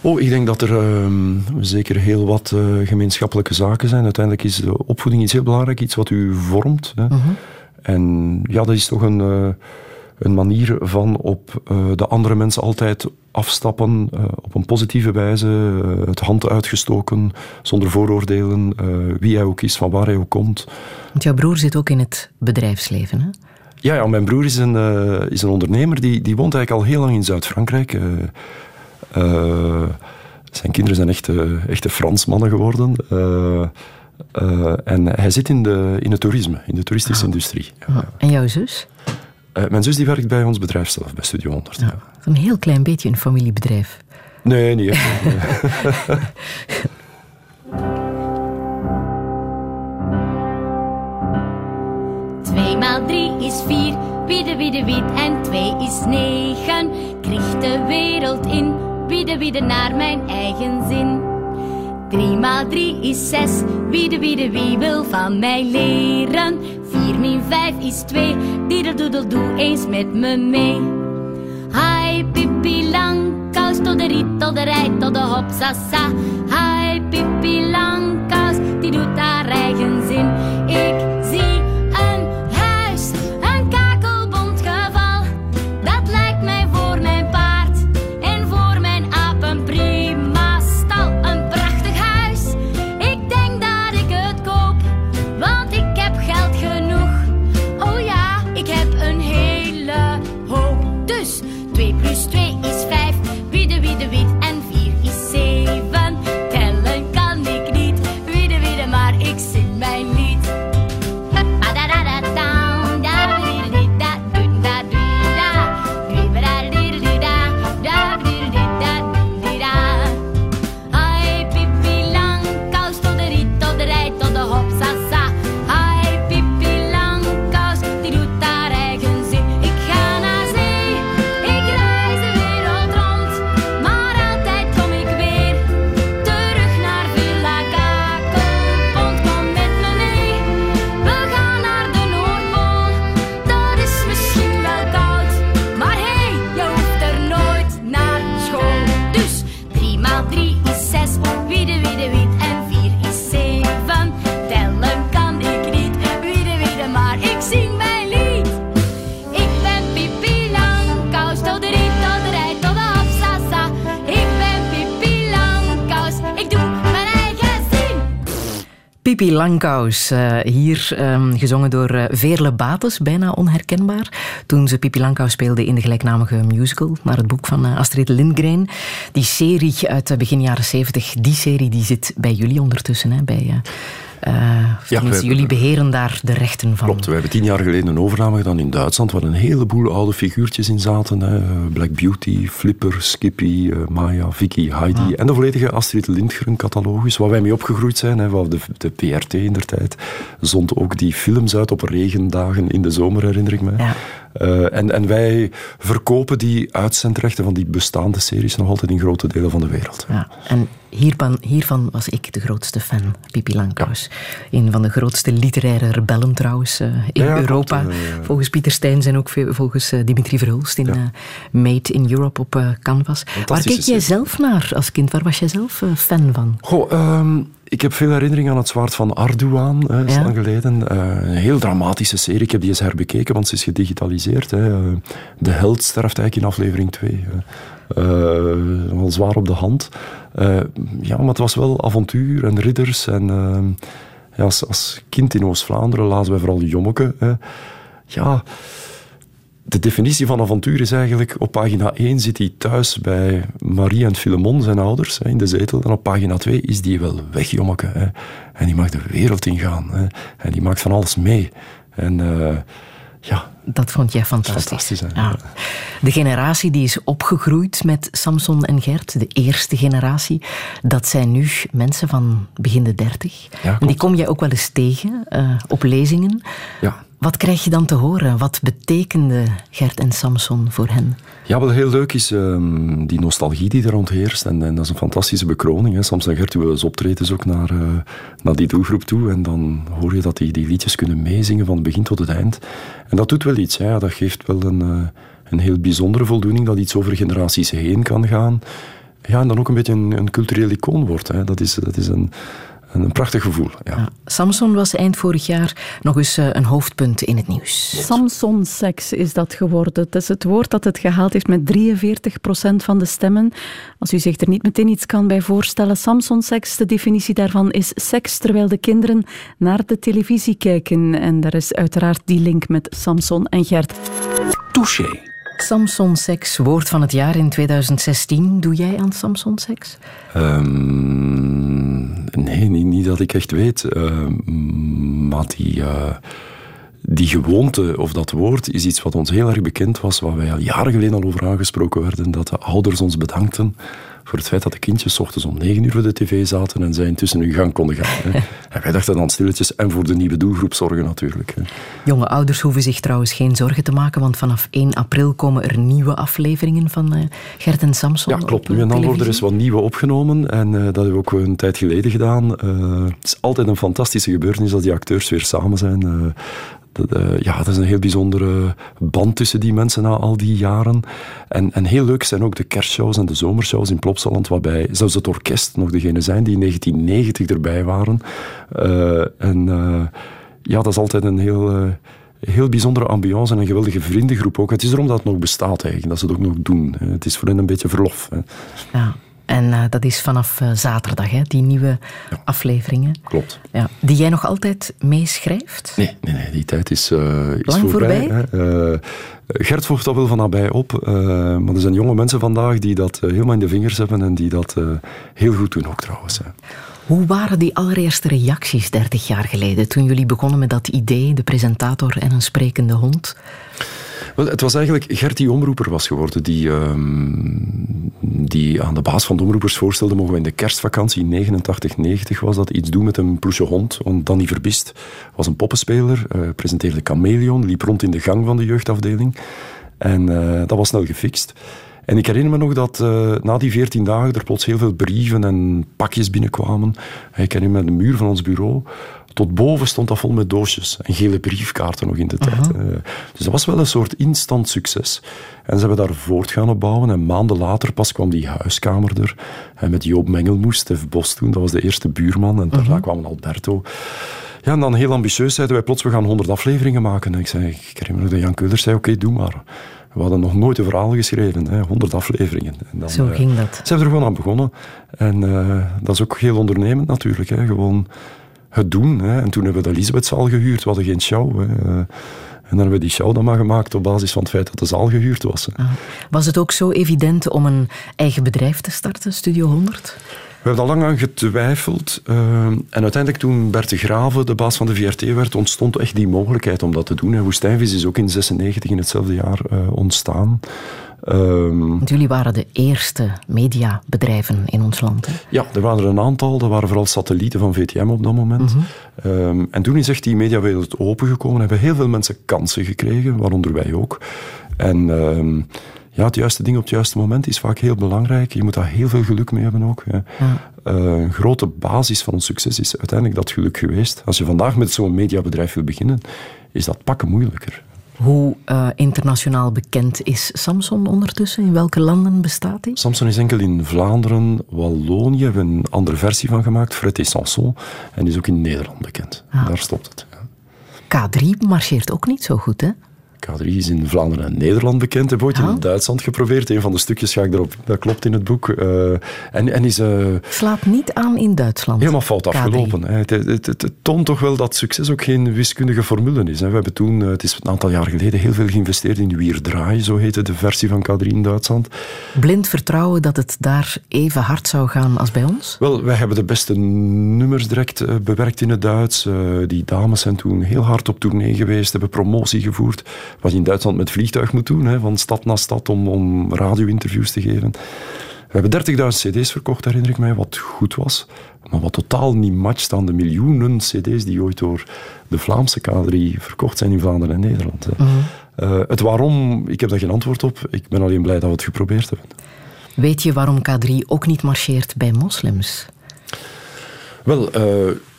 Oh, ik denk dat er ehm, zeker heel wat eh, gemeenschappelijke zaken zijn. Uiteindelijk is de opvoeding iets heel belangrijk, iets wat u vormt. Hè. Mhm. En ja, dat is toch een, eh, een manier van op eh, de andere mensen altijd afstappen, eh, op een positieve wijze, eh, het hand uitgestoken, zonder vooroordelen, wie hij ook is, van waar hij ook komt. Want jouw broer zit ook in het bedrijfsleven, hè? Ja, ja mijn broer is een, is een ondernemer, die, die woont eigenlijk al heel lang in Zuid-Frankrijk. Zijn kinderen zijn echte, echte Fransmannen geworden. En hij zit in, de, in het toerisme, in de toeristische industrie. Ja. En jouw zus? Eh, mijn zus die werkt bij ons bedrijf zelf, bij Studio 100. Ja. Een heel klein beetje een familiebedrijf. Nee, niet echt. Nee. Twee maal drie is vier, wiede wiede wied en twee is negen. Krieg de wereld in, wiede wiede naar mijn eigen zin. Drie maal drie is zes, wiede wiede wie wil van mij leren. Vier min vijf is twee, diedeldoedel doe eens met me mee. Hai pipi langkous, tot de riet, tot de rij, tot de hop sasa. Hai pipi langkous, die doet haar eigen zin. Pipi Langkous, eh, hier ehm, gezongen door eh, Veerle Bates, bijna onherkenbaar. Toen ze Pipi Langkous speelde in de gelijknamige musical, naar het boek van eh, Astrid Lindgren. Die serie uit begin jaren zeventig, die serie die zit bij jullie ondertussen. Hè, bij, tenminste, hebben- jullie beheren daar de rechten van. Klopt, we hebben tien jaar geleden een overname gedaan in Duitsland, waar een heleboel oude figuurtjes in zaten. Hè. Black Beauty, Flipper, Skippy, eh, Maya, Vicky, Heidi. En de volledige Astrid Lindgren-catalogus, waar wij mee opgegroeid zijn. Hè. Waar de, de PRT in der tijd zond ook die films uit op regendagen in de zomer, herinner ik me. Ja. Eh, en, en wij verkopen die uitzendrechten van die bestaande series nog altijd in grote delen van de wereld. Ja, en hiervan, hiervan was ik de grootste fan, Pipi Langkous. Een van de grootste literaire rebellen trouwens eh, in Ja, Europa. volgens Pieter Steins en ook volgens eh, Dimitri Verhulst in Ja. Made in Europe op Canvas. Waar keek jij zelf naar als kind? Waar was jij zelf fan van? Goh, ehm, ik heb veel herinnering aan het zwaard van Arduan, hè, is Ja. lang geleden. Eh, een heel dramatische serie. Ik heb die eens herbekeken, want ze is gedigitaliseerd. Hè. Eh, de held sterft eigenlijk in aflevering 2. wel zwaar op de hand. Eh, ja, maar het was wel avontuur en ridders. En, ja, als, als kind in Oost-Vlaanderen lazen wij vooral Jommeke. hè. Ja, de definitie van avontuur is eigenlijk, op pagina 1 zit hij thuis bij Marie en Filemon, zijn ouders, in de zetel. En op pagina 2 is die wel weg, jommeke. Hè. En die mag de wereld ingaan. Hè. En die maakt van alles mee. En eh, ja, Dat vond jij fantastisch. fantastisch. Hè. Ja. De generatie die is opgegroeid met Samson en Gert, de eerste generatie, dat zijn nu mensen van begin de dertig. Ja, en die kom jij ook wel eens tegen eh, op lezingen. Ja. Wat krijg je dan te horen? Wat betekende Gert en Samson voor hen? Ja, wat heel leuk is ehm, die nostalgie die er rond heerst. En, dat is een fantastische bekroning. Hè. Soms en Gert doen wel eens optredens ook naar, eh, naar die doelgroep toe. En dan hoor je dat die, die liedjes kunnen meezingen van het begin tot het eind. En dat doet wel iets. Hè. Dat geeft wel een, eh, een heel bijzondere voldoening dat iets over generaties heen kan gaan. ja, en dan ook een beetje een, een cultureel icoon wordt. Hè. Dat is, dat is een, een prachtig gevoel. Ja. Ja. Samson was eind vorig jaar nog eens eh, een hoofdpunt in het nieuws. Samson-seks is dat geworden. Het is het woord dat het gehaald heeft met 43% van de stemmen. Als u zich er niet meteen iets kan bij voorstellen, Samson-seks, de definitie daarvan is seks terwijl de kinderen naar de televisie kijken. En daar is uiteraard die link met Samson en Gert. Touché. Samson Seks, woord van het jaar in 2016. Doe jij aan Samson Seks? Ehm, nee, niet, niet dat ik echt weet. Ehm, maar die, eh, die gewoonte of dat woord is iets wat ons heel erg bekend was, waar wij al jaren geleden al over aangesproken werden, dat de ouders ons bedankten voor het feit dat de kindjes 's ochtends om negen uur voor de tv zaten en zij intussen hun gang konden gaan. Hè. En wij dachten dan stilletjes en voor de nieuwe doelgroep zorgen natuurlijk. Hè. Jonge ouders hoeven zich trouwens geen zorgen te maken, want vanaf 1 april komen er nieuwe afleveringen van eh, Gert en Samson. Ja, klopt. op, Nu en dan worden er eens wat nieuwe opgenomen. En eh, dat hebben we ook een tijd geleden gedaan. Eh, het is altijd een fantastische gebeurtenis als die acteurs weer samen zijn. Dat, ja, dat is een heel bijzondere band tussen die mensen na al die jaren. En, en heel leuk zijn ook de kerstshows en de zomershows in Plopsaland, waarbij zelfs het orkest nog degene zijn die in 1990 erbij waren. Eh, en eh, ja, dat is altijd een heel... eh, heel bijzondere ambiance en een geweldige vriendengroep ook. Het is erom dat het nog bestaat eigenlijk, dat ze het ook nog doen. Het is voor hen een beetje verlof. Hè. Ja. En eh, dat is vanaf eh, zaterdag, hè, die nieuwe afleveringen. Klopt. Ja. Die jij nog altijd meeschrijft? Nee, nee, nee die tijd is, eh, is Lang voorbij. Gert volgt dat wel van nabij op. maar er zijn jonge mensen vandaag die dat helemaal in de vingers hebben en die dat heel goed doen ook trouwens. hè. Hoe waren die allereerste reacties 30 jaar geleden, toen jullie begonnen met dat idee, de presentator en een sprekende hond? Het was eigenlijk Gert die omroeper was geworden, die, ehm, die aan de baas van de omroepers voorstelde, mogen we in de kerstvakantie, 89, 90 was dat, iets doen met een ploesje hond. Want Danny Verbist was een poppenspeler, eh, presenteerde Chameleon, liep rond in de gang van de jeugdafdeling. En eh, dat was snel gefixt. En ik herinner me nog dat eh, na die 14 dagen er plots heel veel brieven en pakjes binnenkwamen. Ik herinner me de muur van ons bureau. Tot boven stond dat vol met doosjes en gele briefkaarten nog in de tijd. Eh, dus dat was wel een soort instant succes. En ze hebben daar voort gaan opbouwen. En maanden later pas kwam die huiskamer er. En met Joop Mengelmoes, Stef Bos toen, dat was de eerste buurman. En daarna kwam Alberto. Ja, en dan heel ambitieus zeiden wij plots, we gaan 100 afleveringen maken. En ik zei, ik herinner me nog dat Jan Keulers zei, oké, doe maar. We hadden nog nooit een verhaal geschreven, hè, 100 afleveringen. En dan, Zo eh, ging dat. Ze hebben er gewoon aan begonnen. En eh, dat is ook heel ondernemend natuurlijk. Hè. Gewoon het doen. Hè. En toen hebben we de Elisabethzaal gehuurd. We hadden geen show. Hè. Eh, En dan hebben we die show dan maar gemaakt op basis van het feit dat de zaal gehuurd was. hè. Was het ook zo evident om een eigen bedrijf te starten, Studio 100? We hebben daar lang aan getwijfeld. eh, en uiteindelijk toen Bert de Graven de baas van de VRT werd, ontstond echt die mogelijkheid om dat te doen. En Woestijnvis is ook in 96 in hetzelfde jaar eh, ontstaan. Want jullie waren de eerste mediabedrijven in ons land. Hè? Ja, er waren er een aantal. Dat waren vooral satellieten van VTM op dat moment. Ehm, en toen is echt die mediawereld opengekomen. Hebben heel veel mensen kansen gekregen, waaronder wij ook. En ehm, ja, het juiste ding op het juiste moment is vaak heel belangrijk. Je moet daar heel veel geluk mee hebben ook. hè. Eh, een grote basis van ons succes is uiteindelijk dat geluk geweest. Als je vandaag met zo'n mediabedrijf wil beginnen, is dat pakken moeilijker. Hoe eh, internationaal bekend is Samson ondertussen? In welke landen bestaat hij? Samson is enkel in Vlaanderen, Wallonië, hebben we een andere versie van gemaakt, Fred et Sanson, en die is ook in Nederland bekend. Daar stopt het. ja. K3 marcheert ook niet zo goed, hè? K3 is in Vlaanderen en Nederland bekend. Heb ooit Ah. in Duitsland geprobeerd. Een van de stukjes ga ik erop. Dat klopt in het boek. Eh, en, en is eh, Slaat niet aan in Duitsland. helemaal fout K3. afgelopen. Het, het, het, het toont toch wel dat succes ook geen wiskundige formule is. hè. We hebben toen, eh, het is een aantal jaar geleden, heel veel geïnvesteerd in Wier Draai, zo heette de versie van K3 in Duitsland. Blind vertrouwen dat het daar even hard zou gaan als bij ons? Wel, wij hebben de beste nummers direct bewerkt in het Duits. Die dames zijn toen heel hard op tournee geweest, hebben promotie gevoerd. Wat je in Duitsland met vliegtuig moet doen, hè, van stad naar stad om, om radio-interviews te geven. We hebben 30.000 cd's verkocht, herinner ik mij, wat goed was. Maar wat totaal niet matcht aan de miljoenen cd's die ooit door de Vlaamse K3 verkocht zijn in Vlaanderen en Nederland. hè. Eh, het waarom, ik heb daar geen antwoord op. Ik ben alleen blij dat we het geprobeerd hebben. Weet je waarom K3 ook niet marcheert bij moslims? Wel, eh,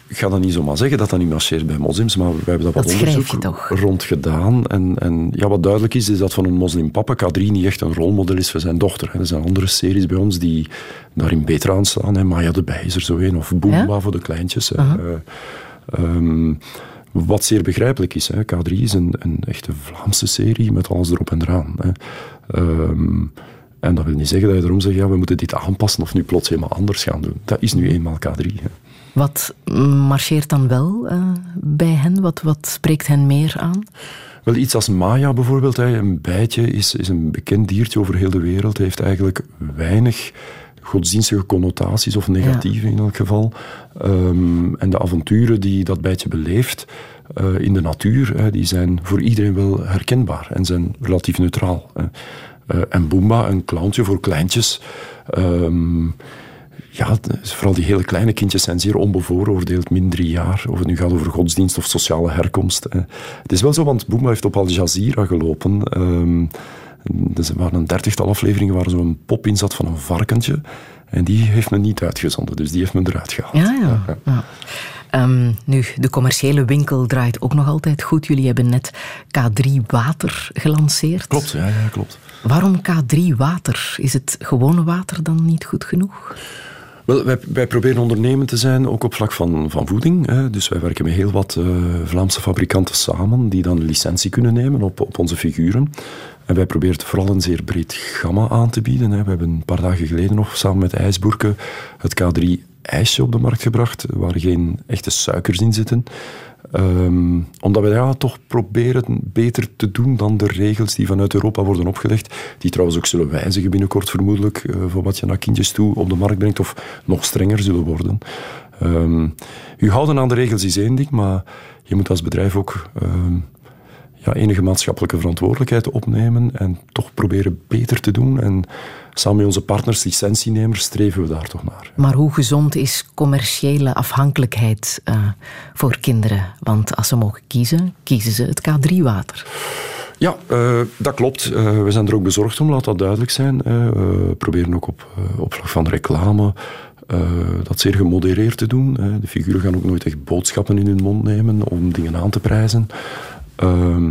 ik ga dat niet zomaar zeggen dat dat niet marcheert bij moslims, maar we hebben dat wat je onderzoek rond gedaan. En, en ja, wat duidelijk is, is dat van een moslimpapa K3 niet echt een rolmodel is voor zijn dochter. hè. Er zijn andere series bij ons die daarin beter aan staan. hè. Maya de Bij is er zo een, of Boomba Ja? voor de kleintjes. Eh, ehm, wat zeer begrijpelijk is. Hè. K3 is een, een echte Vlaamse serie met alles erop en eraan. Hè. Ehm, en dat wil niet zeggen dat je erom zegt, ja, we moeten dit aanpassen of nu plots helemaal anders gaan doen. Dat is nu eenmaal K3. Hè. Wat marcheert dan wel eh, bij hen? Wat, wat spreekt hen meer aan? Wel, iets als Maya bijvoorbeeld, een bijtje is, is een bekend diertje over heel de wereld. heeft eigenlijk weinig godsdienstige connotaties, of negatieve in elk geval. Ehm, en de avonturen die dat bijtje beleeft eh, in de natuur, die zijn voor iedereen wel herkenbaar en zijn relatief neutraal. Eh, en Boomba, een clowntje voor kleintjes. Ehm, ja, vooral die hele kleine kindjes zijn zeer onbevooroordeeld, min drie jaar. Of het nu gaat over godsdienst of sociale herkomst. hè. Het is wel zo, want Boomba heeft op Al Jazeera gelopen. Ehm, dus er waren een dertigtal afleveringen waar zo'n pop in zat van een varkentje. En die heeft men niet uitgezonden, dus die heeft men eruit gehaald. Ja, ja. ja. Ehm, nu, de commerciële winkel draait ook nog altijd goed. Jullie hebben net K3 Water gelanceerd. Klopt, ja, ja, klopt. Waarom K3 Water? Is het gewone water dan niet goed genoeg? Wel, wij, proberen ondernemend te zijn, ook op vlak van, van voeding. Hè. Dus wij werken met heel wat eh, Vlaamse fabrikanten samen, die dan licentie kunnen nemen op, op onze figuren. En wij proberen vooral een zeer breed gamma aan te bieden. Hè. We hebben een paar dagen geleden nog samen met IJsboerken het K3 ijsje op de markt gebracht, waar geen echte suikers in zitten. Ehm, omdat we ja, toch proberen beter te doen dan de regels die vanuit Europa worden opgelegd. Die trouwens ook zullen wijzigen binnenkort vermoedelijk eh, voor wat je naar kindjes toe op de markt brengt of nog strenger zullen worden. Ehm, u houden aan de regels is één ding, maar je moet als bedrijf ook ehm, ja, enige maatschappelijke verantwoordelijkheid opnemen en toch proberen beter te doen. En samen met onze partners, licentienemers, streven we daar toch naar. Maar hoe gezond is commerciële afhankelijkheid eh, voor kinderen? Want als ze mogen kiezen, kiezen ze het K3-water. Ja, eh, dat klopt. Eh, we zijn er ook bezorgd om, laat dat duidelijk zijn. We proberen ook op, op vlak van reclame uh, dat zeer gemodereerd te doen. De figuren gaan ook nooit echt boodschappen in hun mond nemen om dingen aan te prijzen. Uh,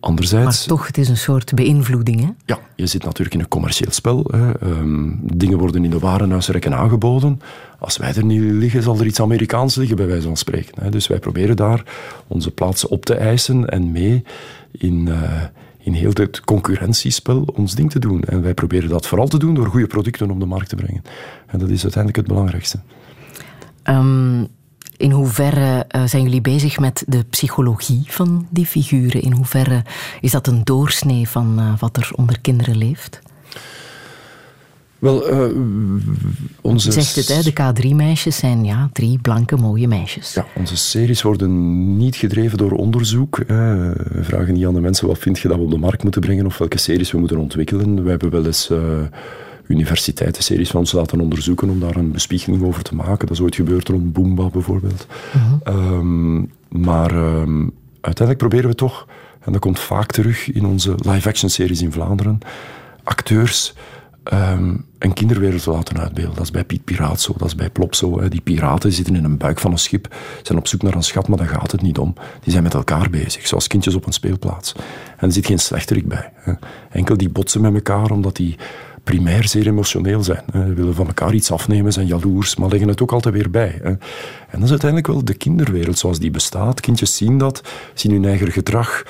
anderzijds... Maar toch, het is een soort beïnvloeding, hè? Ja, je zit natuurlijk in een commercieel spel. Hè. Um, dingen worden in de warenhuisrekken aangeboden. Als wij er niet liggen, zal er iets Amerikaans liggen, bij wijze van spreken. Hè. Dus wij proberen daar onze plaats op te eisen en mee in... Uh, in heel het concurrentiespel ons ding te doen. En wij proberen dat vooral te doen door goede producten op de markt te brengen. En dat is uiteindelijk het belangrijkste. Um, in hoeverre uh, zijn jullie bezig met de psychologie van die figuren? In hoeverre is dat een doorsnee van uh, wat er onder kinderen leeft? Wel, uh, onze... Je zegt het, hè, de K3-meisjes zijn ja, drie blanke, mooie meisjes. Ja, onze series worden niet gedreven door onderzoek. We vragen niet aan de mensen wat vind je dat we op de markt moeten brengen of welke series we moeten ontwikkelen. We hebben wel eens uh, universiteitenseries van ons laten onderzoeken om daar een bespiegeling over te maken. Dat is ooit gebeurd rond Boomba bijvoorbeeld. Uh -huh. um, maar um, uiteindelijk proberen we toch, en dat komt vaak terug in onze live-action series in Vlaanderen, acteurs um, een kinderwereld te laten uitbeelden. Dat is bij Piet Piraat zo, dat is bij Plop zo. Hè. Die piraten zitten in een buik van een schip, zijn op zoek naar een schat, maar daar gaat het niet om. Die zijn met elkaar bezig, zoals kindjes op een speelplaats. En er zit geen slechterik bij. Hè. Enkel die botsen met elkaar, omdat die primair zeer emotioneel zijn. Hè. willen van elkaar iets afnemen, zijn jaloers, maar leggen het ook altijd weer bij. Hè. En dat is uiteindelijk wel de kinderwereld zoals die bestaat. Kindjes zien dat, zien hun eigen gedrag,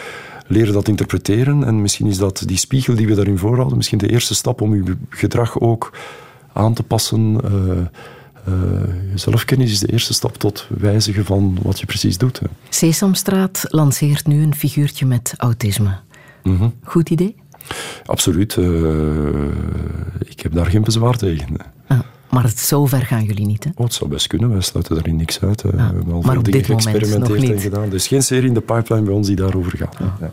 leren dat interpreteren. En misschien is dat die spiegel die we daarin voorhouden, misschien de eerste stap om uw gedrag ook aan te passen. Uh, uh, zelfkennis is de eerste stap tot wijzigen van wat je precies doet. Hè. Sesamstraat lanceert nu een figuurtje met autisme. Mm -hmm. Goed idee? Absoluut. Uh, ik heb daar geen bezwaar tegen. Ah, maar het, zover gaan jullie niet, hè? Oh, het zou best kunnen. Wij sluiten daarin niks uit. Ah, we hebben al maar veel dingen geëxperimenteerd en gedaan. Is geen serie in de pipeline bij ons die daarover gaat. Ah. Ja.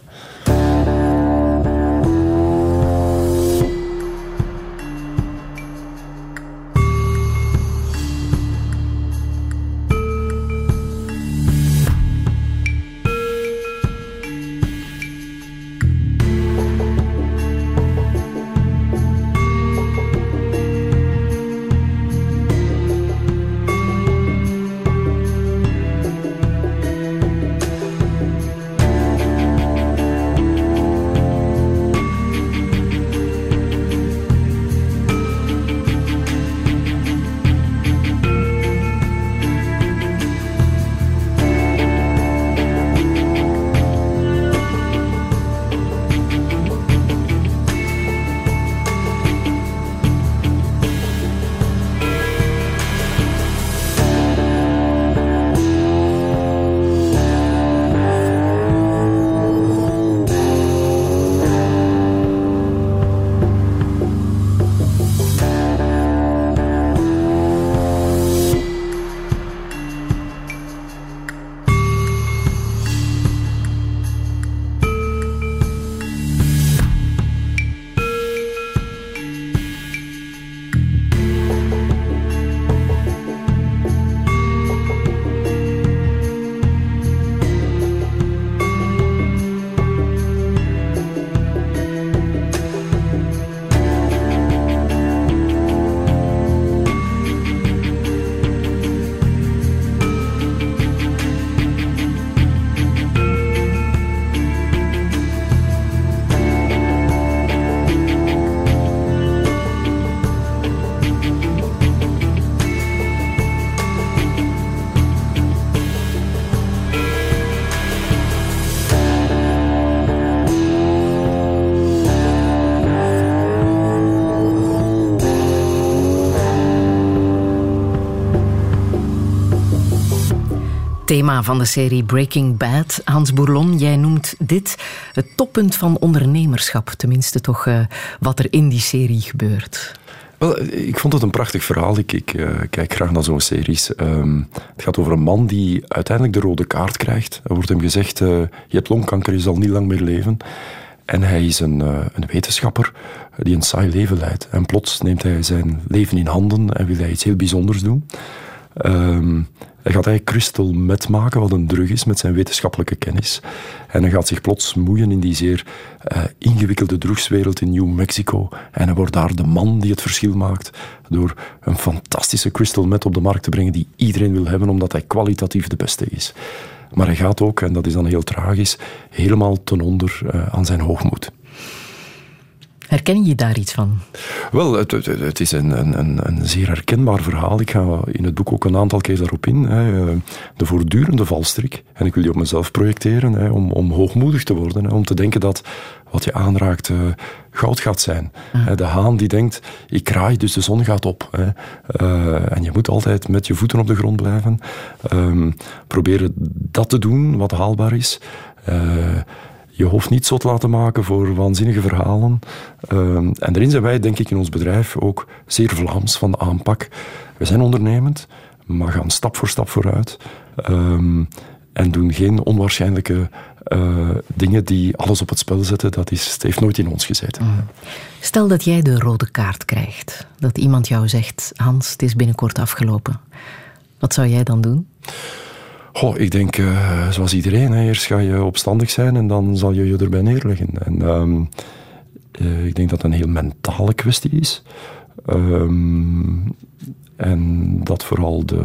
Van de serie Breaking Bad. Hans Bourlon, jij noemt dit het toppunt van ondernemerschap. Tenminste, toch uh, wat er in die serie gebeurt. Wel, ik vond het een prachtig verhaal. Ik, ik uh, kijk graag naar zo'n series. Um, het gaat over een man die uiteindelijk de rode kaart krijgt. Er wordt hem gezegd, je hebt longkanker, je zal niet lang meer leven. En hij is een, een wetenschapper die een saai leven leidt. En plots neemt hij zijn leven in handen en wil hij iets heel bijzonders doen. Um, hij gaat eigenlijk crystal meth maken, wat een drug is, met zijn wetenschappelijke kennis. En hij gaat zich plots moeien in die zeer uh, ingewikkelde drugswereld in New Mexico. En hij wordt daar de man die het verschil maakt door een fantastische crystal meth op de markt te brengen die iedereen wil hebben, omdat hij kwalitatief de beste is. Maar hij gaat ook, en dat is dan heel tragisch, helemaal ten onder uh, aan zijn hoogmoed. Herken je daar iets van? Wel, het, het, het is een, een, een, zeer herkenbaar verhaal. Ik ga in het boek ook een aantal keer daarop in. Hè. De voortdurende valstrik. En ik wil die op mezelf projecteren, hè, om, om hoogmoedig te worden. Hè, om te denken dat wat je aanraakt uh, goud gaat zijn. Ja. De haan die denkt, ik kraai, dus de zon gaat op. Hè. Uh, en je moet altijd met je voeten op de grond blijven. Um, proberen dat te doen wat haalbaar is. Uh, je hoofd niet zot laten maken voor waanzinnige verhalen. Um, en daarin zijn wij, denk ik, in ons bedrijf ook zeer Vlaams van de aanpak. We zijn ondernemend, maar gaan stap voor stap vooruit. Um, en doen geen onwaarschijnlijke uh, dingen die alles op het spel zetten. Dat is, heeft nooit in ons gezeten. Mm. Stel dat jij de rode kaart krijgt. Dat iemand jou zegt, Hans, het is binnenkort afgelopen. Wat zou jij dan doen? Goh, ik denk, uh, zoals iedereen, hè, eerst ga je opstandig zijn en dan zal je je erbij neerleggen. En um, uh, ik denk dat het een heel mentale kwestie is. Um, en dat vooral de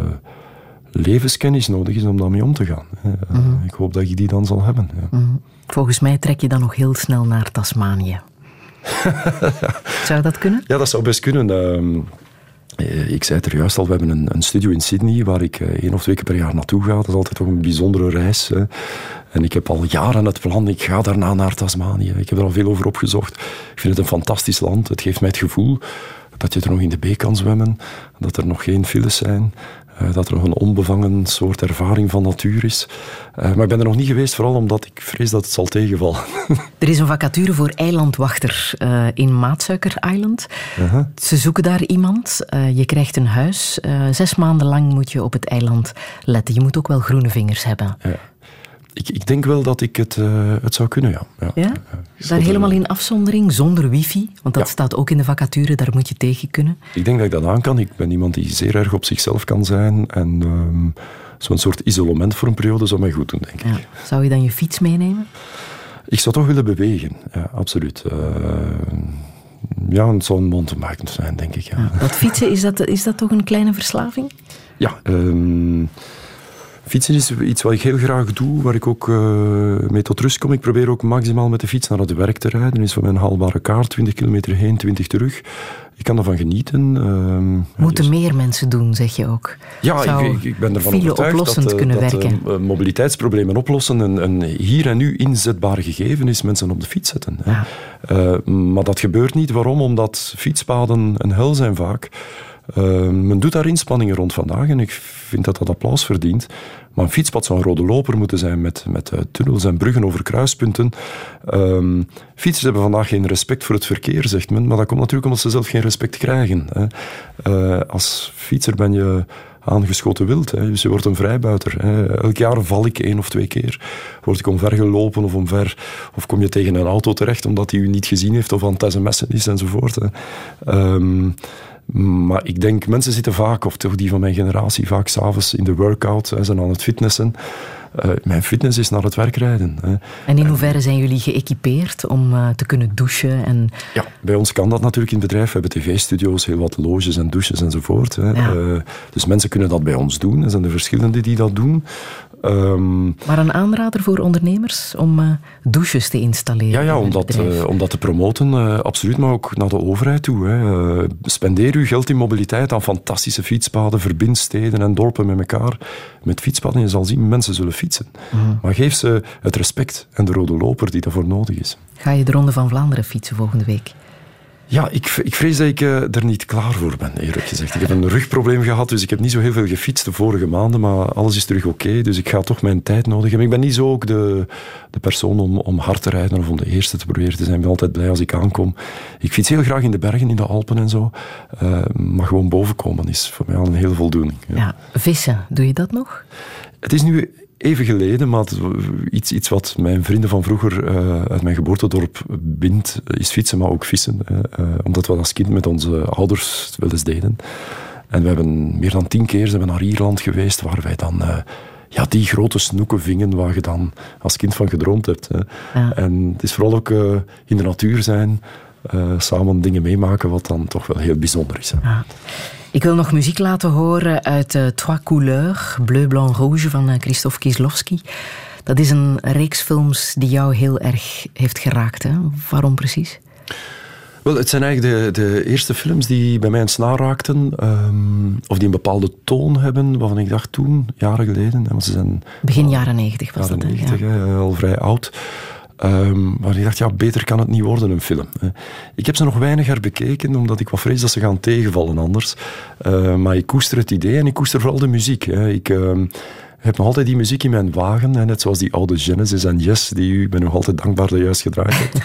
levenskennis nodig is om daarmee om te gaan. Uh, mm -hmm. Ik hoop dat je die dan zal hebben. Ja. -hmm. Volgens mij trek je dan nog heel snel naar Tasmanië. zou dat kunnen? Ja, dat zou best kunnen. Uh, ik zei het er juist al, we hebben een, een studio in Sydney waar ik één of twee keer per jaar naartoe ga. Dat is altijd toch een bijzondere reis. Hè. En ik heb al jaren het plan, ik ga daarna naar Tasmanië. Ik heb er al veel over opgezocht. Ik vind het een fantastisch land. Het geeft mij het gevoel dat je er nog in de beek kan zwemmen, dat er nog geen files zijn, uh, dat er nog een onbevangen soort ervaring van natuur is. Uh, maar ik ben er nog niet geweest, vooral omdat ik vrees dat het zal tegenvallen. Er is een vacature voor eilandwachter uh, in Maatsuiker Island. -huh. Ze zoeken daar iemand. je krijgt een huis. zes maanden lang moet je op het eiland letten. Je moet ook wel groene vingers hebben. Ja. Ik, ik, denk wel dat ik het, uh, het zou kunnen, ja. ja. ja? Daar helemaal in afzondering, zonder wifi? Want dat ja. staat ook in de vacature, daar moet je tegen kunnen. Ik denk dat ik dat aan kan. Ik ben iemand die zeer erg op zichzelf kan zijn. En um, zo'n soort isolement voor een periode zou mij goed doen, denk ik. Zou je dan je fiets meenemen? Ik zou toch willen bewegen, ja, absoluut. Uh, ja, het zou een mountainbiken zijn, denk ik. Ja. dat fietsen, is dat, is dat toch een kleine verslaving? Ja, um, Fietsen is iets wat ik heel graag doe, waar ik ook uh, mee tot rust kom. Ik probeer ook maximaal met de fiets naar het werk te rijden. Dat is voor mij een haalbare kaart, 20 kilometer heen, 20 terug. Ik kan ervan genieten. Uh, Moeten dus... meer mensen doen, zeg je ook. Ja, ik, ik, ben ervan overtuigd dat, kunnen dat werken. Uh, mobiliteitsproblemen oplossen een, een, hier en nu inzetbaar gegeven is mensen op de fiets zetten. Ja. maar dat gebeurt niet. Waarom? Omdat fietspaden een hel zijn vaak. Men doet daar inspanningen rond vandaag en ik vind dat dat applaus verdient. Maar een fietspad zou een rode loper moeten zijn met, met uh, tunnels en bruggen over kruispunten. Um, fietsers hebben vandaag geen respect voor het verkeer, zegt men. Maar dat komt natuurlijk omdat ze zelf geen respect krijgen. Hè. Uh, als fietser ben je aangeschoten wild. Hè. Dus je wordt een vrijbuiter. Hè. Elk jaar val ik één of twee keer. Word ik omvergelopen of omver. Of kom je tegen een auto terecht omdat hij u niet gezien heeft of aan het sms'en is enzovoort. Hè. Um, maar ik denk, mensen zitten vaak, of toch die van mijn generatie, vaak s'avonds in de workout en zijn aan het fitnessen. Uh, mijn fitness is naar het werk rijden. Hè. En in hoeverre zijn jullie geëquipeerd om uh, te kunnen douchen? En... Ja, bij ons kan dat natuurlijk in het bedrijf. We hebben tv-studio's, heel wat loges en douches enzovoort. Hè. Ja. Uh, dus mensen kunnen dat bij ons doen. Er zijn er verschillende die dat doen. Um, maar een aanrader voor ondernemers om uh, douches te installeren? Ja, ja om, dat, uh, om dat te promoten, uh, absoluut, maar ook naar de overheid toe. Hè. spendeer uw geld in mobiliteit aan fantastische fietspaden, verbind steden en dorpen met elkaar. Met fietspaden, je zal zien, mensen zullen fietsen. Mm. Maar geef ze het respect en de rode loper die daarvoor nodig is. Ga je de Ronde van Vlaanderen fietsen volgende week? Ja, ik, ik vrees dat ik uh, er niet klaar voor ben, eerlijk gezegd. Ik heb een rugprobleem gehad, dus ik heb niet zo heel veel gefietst de vorige maanden, maar alles is terug oké, dus ik ga toch mijn tijd nodig hebben. Ik ben niet zo ook de, de persoon om, om hard te rijden of om de eerste te proberen te zijn. Ik ben altijd blij als ik aankom. Ik fiets heel graag in de bergen, in de Alpen en zo, uh, maar gewoon bovenkomen is voor mij al een heel voldoening. Ja. ja, vissen, doe je dat nog? Het is nu even geleden, maar iets, iets wat mijn vrienden van vroeger uh, uit mijn geboortedorp bindt, is fietsen, maar ook vissen. Uh, omdat we dat als kind met onze ouders wel eens deden. En we hebben meer dan tien keer zijn we naar Ierland geweest, waar wij dan ja, die grote snoeken vingen waar je dan als kind van gedroomd hebt. Hè. Ja. En het is vooral ook in de natuur zijn, samen dingen meemaken, wat dan toch wel heel bijzonder is. Hè. Ja. Ik wil nog muziek laten horen uit uh, Trois Couleurs, Bleu, Blanc, Rouge van uh, Christophe Kieslowski. Dat is een reeks films die jou heel erg heeft geraakt. Hè? Waarom precies? Wel, het zijn eigenlijk de, de eerste films die bij mij een snaar raakten. Um, of die een bepaalde toon hebben, waarvan ik dacht toen, jaren geleden. Want ze zijn, Begin jaren negentig was jaren dat. 90, ja. al vrij oud. Um, maar ik dacht, ja, beter kan het niet worden, een film. Ik heb ze nog weinig herbekeken, omdat ik wat vrees dat ze gaan tegenvallen anders. Uh, maar ik koester het idee en ik koester vooral de muziek. Hè. Ik uh, heb nog altijd die muziek in mijn wagen, hè, net zoals die oude Genesis en Yes, die u, ik ben nog altijd dankbaar dat juist gedraaid hebt.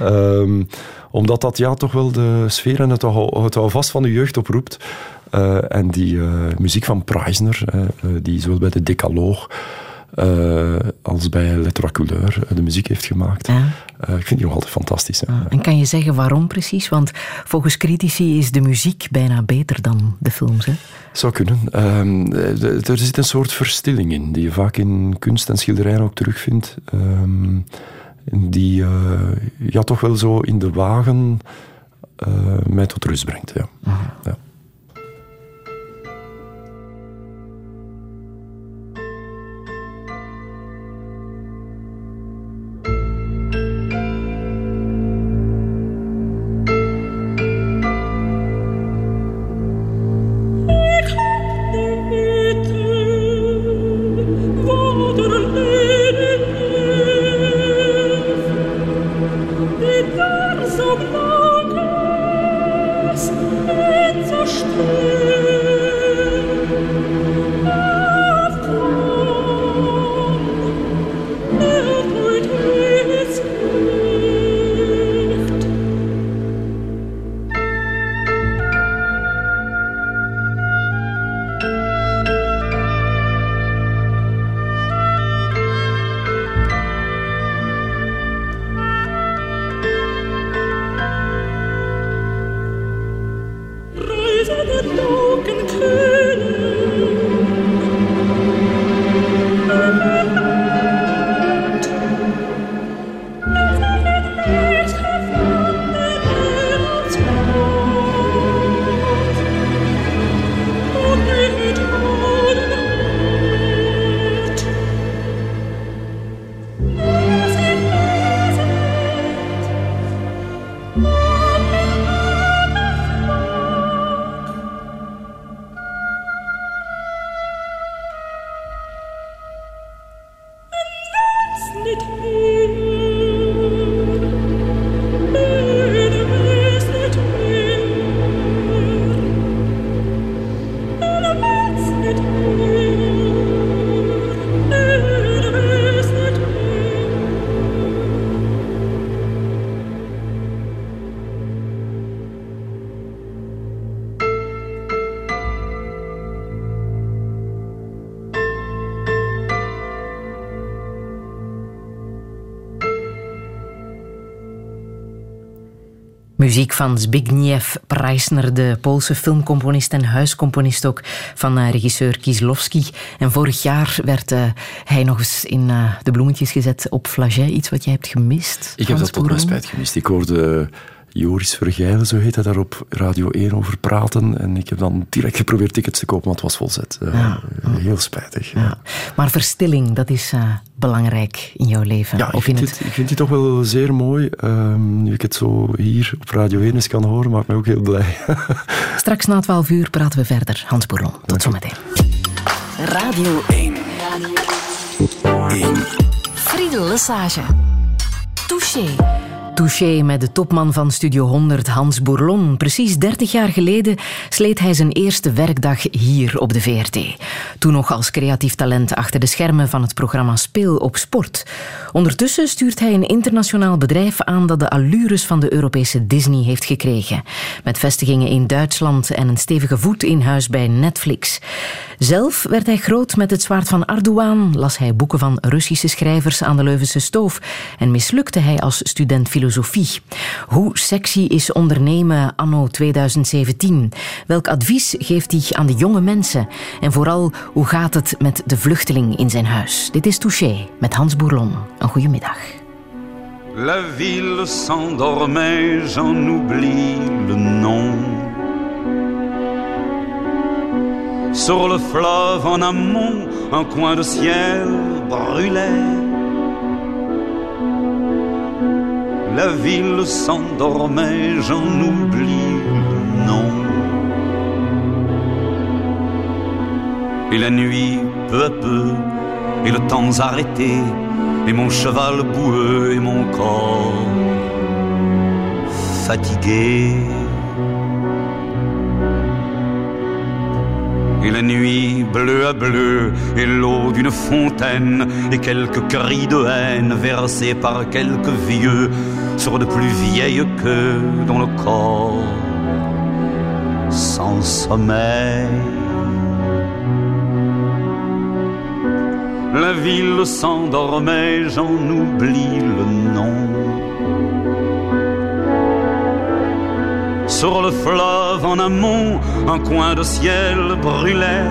um, omdat dat ja, toch wel de sfeer en het, het vast van de jeugd oproept. Uh, en die uh, muziek van Preisner, die zowel bij de Decaloog uh, als bij Le Couleur de muziek heeft gemaakt. Ja. Uh, ik vind die nog altijd fantastisch. Ja. En kan je zeggen waarom precies? Want volgens critici is de muziek bijna beter dan de films. Hè? Zou kunnen. Um, er zit een soort verstilling in, die je vaak in kunst en schilderijen ook terugvindt. Um, die uh, ja, toch wel zo in de wagen mij tot rust brengt. Ja. ja. Muziek van Zbigniew Preisner, de Poolse filmcomponist en huiscomponist ook van uh, regisseur Kieslowski. En vorig jaar werd uh, hij nog eens in uh, de bloemetjes gezet op Flaget. Iets wat jij hebt gemist? Ik heb dat tot mijn spijt gemist. Ik hoorde Joris Vergeilen, zo heet hij, daar op Radio 1 over praten. En ik heb dan direct geprobeerd tickets te kopen, want het was volzet. Uh, ja. Heel spijtig. Ja. Maar verstilling, dat is uh, belangrijk in jouw leven? Ja, ik vind, het... ik vind die toch wel zeer mooi. Um, nu ik het zo hier op Radio 1 eens kan horen, maakt mij ook heel blij. Straks na 12 uur praten we verder. Hans Bourlon, tot zometeen. Radio 1. Radio 1. Friedel Lesage. Touché Touché met de topman van Studio 100, Hans Bourlon. Precies 30 jaar geleden sleet hij zijn eerste werkdag hier op de VRT. Toen nog als creatief talent achter de schermen van het programma Speel op Sport. Ondertussen stuurt hij een internationaal bedrijf aan dat de allures van de Europese Disney heeft gekregen. Met vestigingen in Duitsland en een stevige voet in huis bij Netflix. Zelf werd hij groot met het zwaard van Ardoan, las hij boeken van Russische schrijvers aan de Leuvense stoof en mislukte hij als student filosofie. Hoe sexy is ondernemen anno 2017? Welk advies geeft hij aan de jonge mensen? En vooral, hoe gaat het met de vluchteling in zijn huis? Dit is Touché met Hans Bourlon. Middag. La ville s'endormait, j'en oublie le nom. Sur le fleuve en amont, un coin de ciel brûlait. La ville s'endormait, j'en oublie le nom. Et la nuit, peu à peu, et le temps arrêté, et mon cheval boueux et mon corps fatigué. Et la nuit bleue à bleu, et l'eau d'une fontaine, et quelques cris de haine versés par quelques vieux sur de plus vieilles que dans le corps sans sommeil. La ville s'endormait, j'en oublie le nom. Sur le fleuve en amont, un coin de ciel brûlait.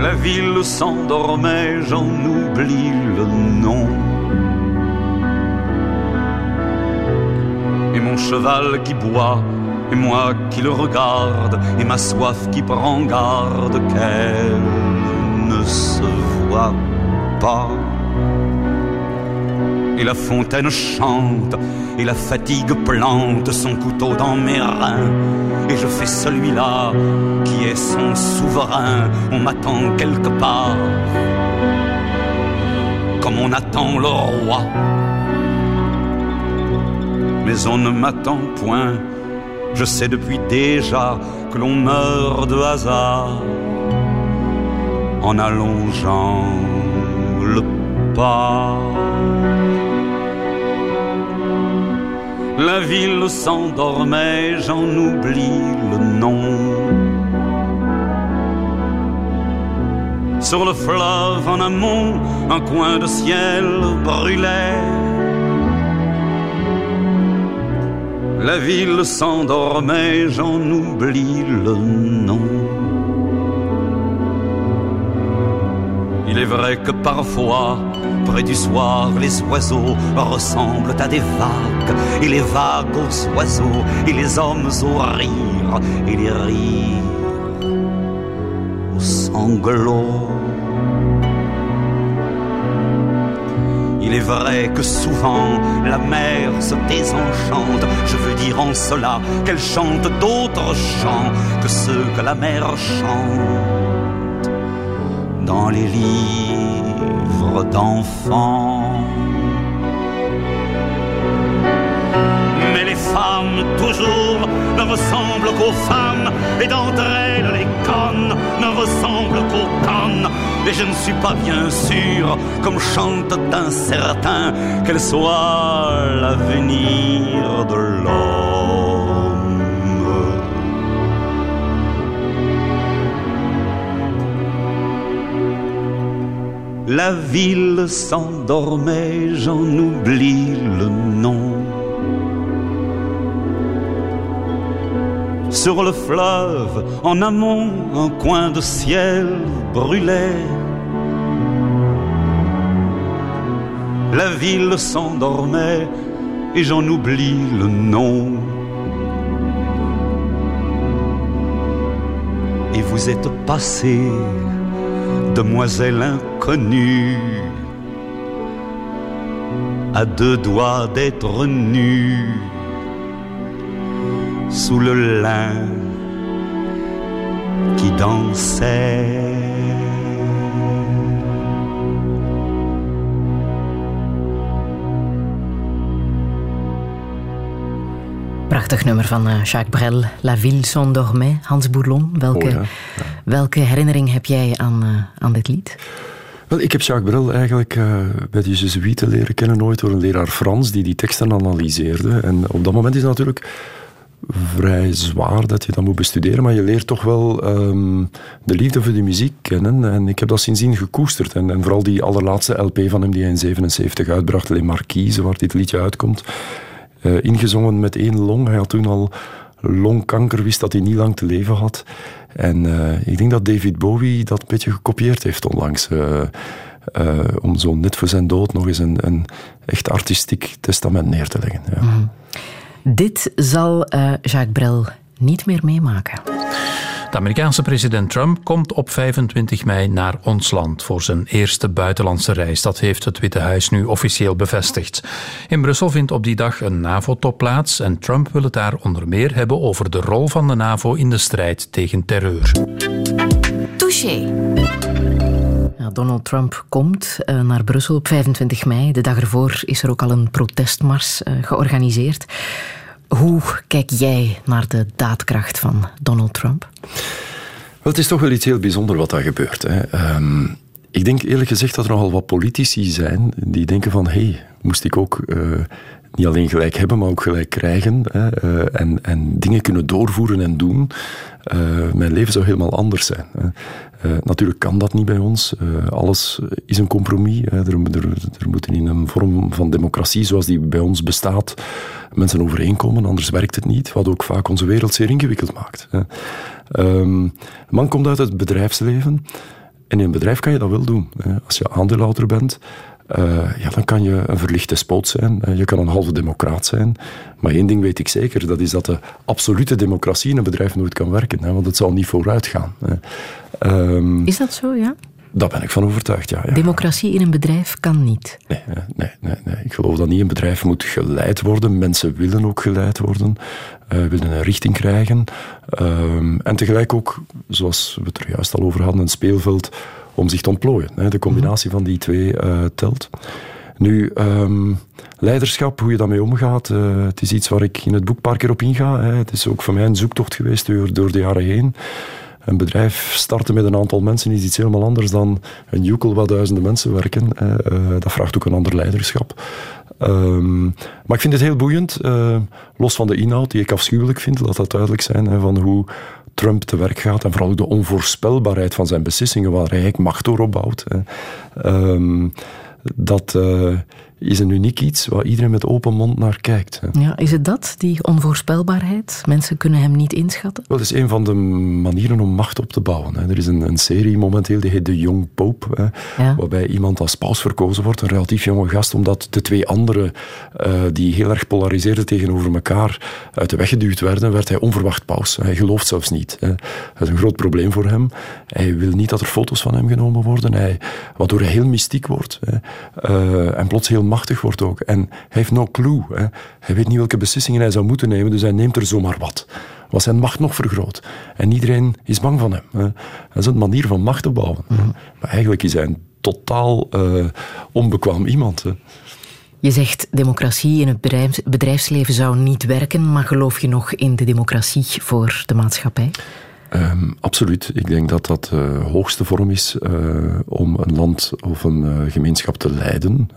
La ville s'endormait, j'en oublie le nom. Et mon cheval qui boit, et moi qui le regarde, et ma soif qui prend garde qu'elle ne se voit pas. Et la fontaine chante, et la fatigue plante son couteau dans mes reins. Et je fais celui-là qui est son souverain. On m'attend quelque part, comme on attend le roi. Mais on ne m'attend point, je sais depuis déjà que l'on meurt de hasard en allongeant le pas. La ville s'endormait, j'en oublie le nom. Sur le fleuve en amont, un coin de ciel brûlait. La ville s'endormait, j'en oublie le nom. Il est vrai que parfois, près du soir, les oiseaux ressemblent à des vagues, et les vagues aux oiseaux, et les hommes aux rires, et les rires aux sanglots. Il est vrai que souvent la mer se désenchante, je veux dire en cela qu'elle chante d'autres chants que ceux que la mer chante dans les livres d'enfants. Toujours ne ressemblent qu'aux femmes, et d'entre elles les connes ne ressemblent qu'aux connes. Et je ne suis pas bien sûr, comme chante un certain, qu'elle soit l'avenir de l'homme. La ville s'endormait, j'en oublie le nom. Sur le fleuve, en amont, un coin de ciel brûlait. La ville s'endormait et j'en oublie le nom. Et vous êtes passée, demoiselle inconnue, à deux doigts d'être nue sous le lin qui dansait. Prachtig nummer van eh, Jacques Brel, La Ville sans Hans Bourlon. Welke, oh welke herinnering heb jij aan, eh, aan dit lied? Wel, ik heb Jacques Brel eigenlijk eh, bij de Jezuïeten leren kennen ooit door een leraar Frans die die teksten analyseerde. En op dat moment is natuurlijk vrij zwaar dat je dat moet bestuderen, maar je leert toch wel um, de liefde voor de muziek kennen. En ik heb dat sindsdien gekoesterd. En, en vooral die allerlaatste LP van hem die hij in 77 uitbracht, Les Marquise, waar dit liedje uitkomt. Uh, ingezongen met één long. Hij had toen al longkanker, wist dat hij niet lang te leven had. En uh, ik denk dat David Bowie dat een beetje gekopieerd heeft onlangs. Uh, om zo net voor zijn dood nog eens een, een echt artistiek testament neer te leggen. Ja. Mm. Dit zal Jacques Brel niet meer meemaken. De Amerikaanse president Trump komt op 25 mei naar ons land voor zijn eerste buitenlandse reis. Dat heeft het Witte Huis nu officieel bevestigd. In Brussel vindt op die dag een NAVO-top plaats en Trump wil het daar onder meer hebben over de rol van de NAVO in de strijd tegen terreur. Touché. Donald Trump komt uh, naar Brussel op 25 mei. De dag ervoor is er ook al een protestmars uh, georganiseerd. Hoe kijk jij naar de daadkracht van Donald Trump? Wel, het is toch wel iets heel bijzonders wat daar gebeurt. Hè. Um, ik denk eerlijk gezegd dat er nogal wat politici zijn die denken van hé, hey, moest ik ook uh, niet alleen gelijk hebben, maar ook gelijk krijgen hè, uh, en, en dingen kunnen doorvoeren en doen. Uh, mijn leven zou helemaal anders zijn. Hè. Uh, natuurlijk kan dat niet bij ons. Alles is een compromis. Er, er, moeten in een vorm van democratie zoals die bij ons bestaat mensen overeenkomen, anders werkt het niet. Wat ook vaak onze wereld zeer ingewikkeld maakt. Um, een man komt uit het bedrijfsleven. En in een bedrijf kan je dat wel doen. Als je aandeelhouder bent, uh, ja, dan kan je een verlichte spoot zijn. Je kan een halve democraat zijn. Maar één ding weet ik zeker, dat is dat de absolute democratie in een bedrijf nooit kan werken. Hè, want het zal niet vooruit gaan. Um, is dat zo, ja? Daar ben ik van overtuigd, ja, ja. Democratie in een bedrijf kan niet. Nee, nee, nee, nee, Ik geloof dat niet een bedrijf moet geleid worden. Mensen willen ook geleid worden, uh, willen een richting krijgen. Uh, en tegelijk ook, zoals we het er juist al over hadden, een speelveld om zich te ontplooien. Hè. De combinatie van die twee uh, telt. Nu, um, leiderschap, hoe je daarmee omgaat, uh, het is iets waar ik in het boek een paar keer op inga. Hè. Het is ook voor mij een zoektocht geweest door, door de jaren heen. Een bedrijf starten met een aantal mensen is iets helemaal anders dan een joekel waar duizenden mensen werken. Uh, dat vraagt ook een ander leiderschap. Um, maar ik vind het heel boeiend, uh, los van de inhoud, die ik afschuwelijk vind, laat dat duidelijk zijn, hè, van hoe Trump te werk gaat en vooral de onvoorspelbaarheid van zijn beslissingen, waar hij macht door opbouwt. Um, dat uh, is een uniek iets waar iedereen met open mond naar kijkt. Ja, is het dat, die onvoorspelbaarheid? Mensen kunnen hem niet inschatten? Wel, het is een van de manieren om macht op te bouwen. Hè. Er is een, een, serie momenteel, die heet The Young Pope, hè, ja. waarbij iemand als paus verkozen wordt, een relatief jonge gast, omdat de twee anderen, uh, die heel erg polariseerden tegenover elkaar, uit de weg geduwd werden, werd hij onverwacht paus. Hij gelooft zelfs niet. Hè. Dat is een groot probleem voor hem. Hij wil niet dat er foto's van hem genomen worden, hij, waardoor hij heel mystiek wordt. Hè. Uh, en plots heel machtig wordt ook. En hij heeft no clue. Hè. Hij weet niet welke beslissingen hij zou moeten nemen, dus hij neemt er zomaar wat. Was zijn macht nog vergroot. En iedereen is bang van hem. Hè. Dat is een manier van macht te bouwen. Mm -hmm. Maar eigenlijk is hij een totaal uh, onbekwaam iemand. Hè. Je zegt democratie in het bedrijfs bedrijfsleven zou niet werken, maar geloof je nog in de democratie voor de maatschappij? Um, absoluut. Ik denk dat dat de uh, hoogste vorm is uh, om een land of een uh, gemeenschap te leiden.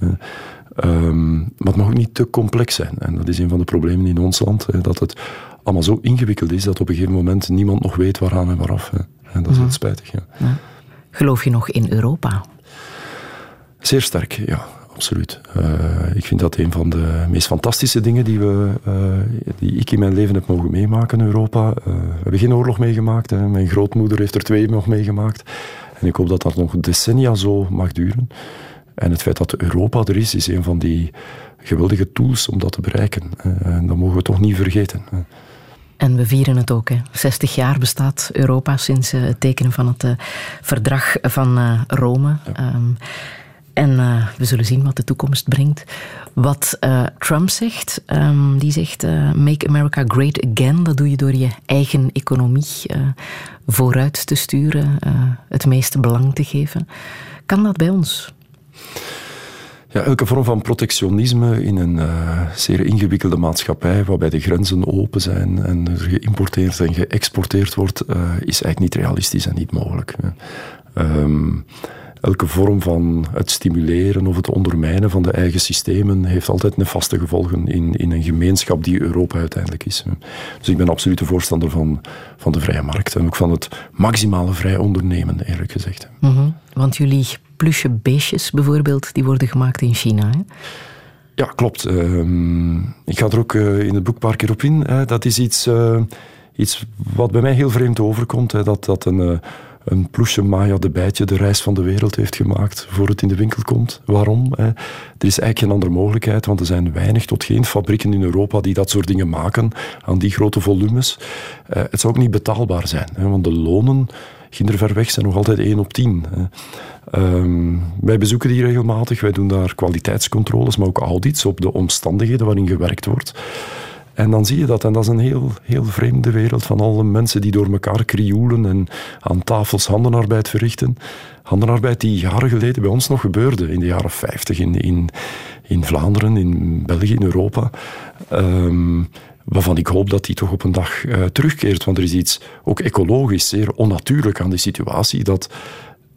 Um, maar het mag ook niet te complex zijn. En dat is een van de problemen in ons land. Hè, dat het allemaal zo ingewikkeld is dat op een gegeven moment niemand nog weet waaraan en waaraf. Hè. En dat is mm. spijtig. Ja. Geloof je nog in Europa? Zeer sterk, ja absoluut. Uh, ik vind dat een van de meest fantastische dingen die, we, uh, die ik in mijn leven heb mogen meemaken in Europa. Uh, we hebben geen oorlog meegemaakt. Hè. Mijn grootmoeder heeft er twee nog meegemaakt. En ik hoop dat dat nog decennia zo mag duren. En het feit dat Europa er is, is een van die geweldige tools om dat te bereiken. En dat mogen we toch niet vergeten. En we vieren het ook. Hè. 60 jaar bestaat Europa sinds het tekenen van het verdrag van Rome. Ja. Um, en uh, we zullen zien wat de toekomst brengt. Wat uh, Trump zegt, um, die zegt uh, make America great again. Dat doe je door je eigen economie vooruit te sturen, het meeste belang te geven. Kan dat bij ons? Ja, elke vorm van protectionisme in een uh, zeer ingewikkelde maatschappij, waarbij de grenzen open zijn en er geïmporteerd en geëxporteerd wordt, uh, is eigenlijk niet realistisch en niet mogelijk. Um, elke vorm van het stimuleren of het ondermijnen van de eigen systemen heeft altijd nefaste gevolgen in, in een gemeenschap die Europa uiteindelijk is. Dus ik ben absoluut een voorstander van, van de vrije markt en ook van het maximale vrij ondernemen, eerlijk gezegd. Mm -hmm. Want jullie plusje beestjes bijvoorbeeld, die worden gemaakt in China. Hè? Ja, klopt. Uh, ik ga er ook uh, in het boek een paar keer op in. Hè. Dat is iets, uh, iets wat bij mij heel vreemd overkomt. Hè. Dat, dat een, uh, een ploesje Maya de Bijtje de reis van de wereld heeft gemaakt voor het in de winkel komt. Waarom? Er is eigenlijk geen andere mogelijkheid, want er zijn weinig tot geen fabrieken in Europa die dat soort dingen maken aan die grote volumes. het zou ook niet betaalbaar zijn, hè, want de lonen ver weg zijn nog altijd 1 op 10. Um, wij bezoeken die regelmatig. Wij doen daar kwaliteitscontroles, maar ook audits op de omstandigheden waarin gewerkt wordt. En dan zie je dat. En dat is een heel, heel vreemde wereld van alle mensen die door elkaar krioelen en aan tafels handenarbeid verrichten. Handenarbeid die jaren geleden bij ons nog gebeurde, in de jaren 50 in, in, Vlaanderen, in België, in Europa. Um, waarvan ik hoop dat die toch op een dag uh, terugkeert. Want er is iets ook ecologisch zeer onnatuurlijk aan die situatie dat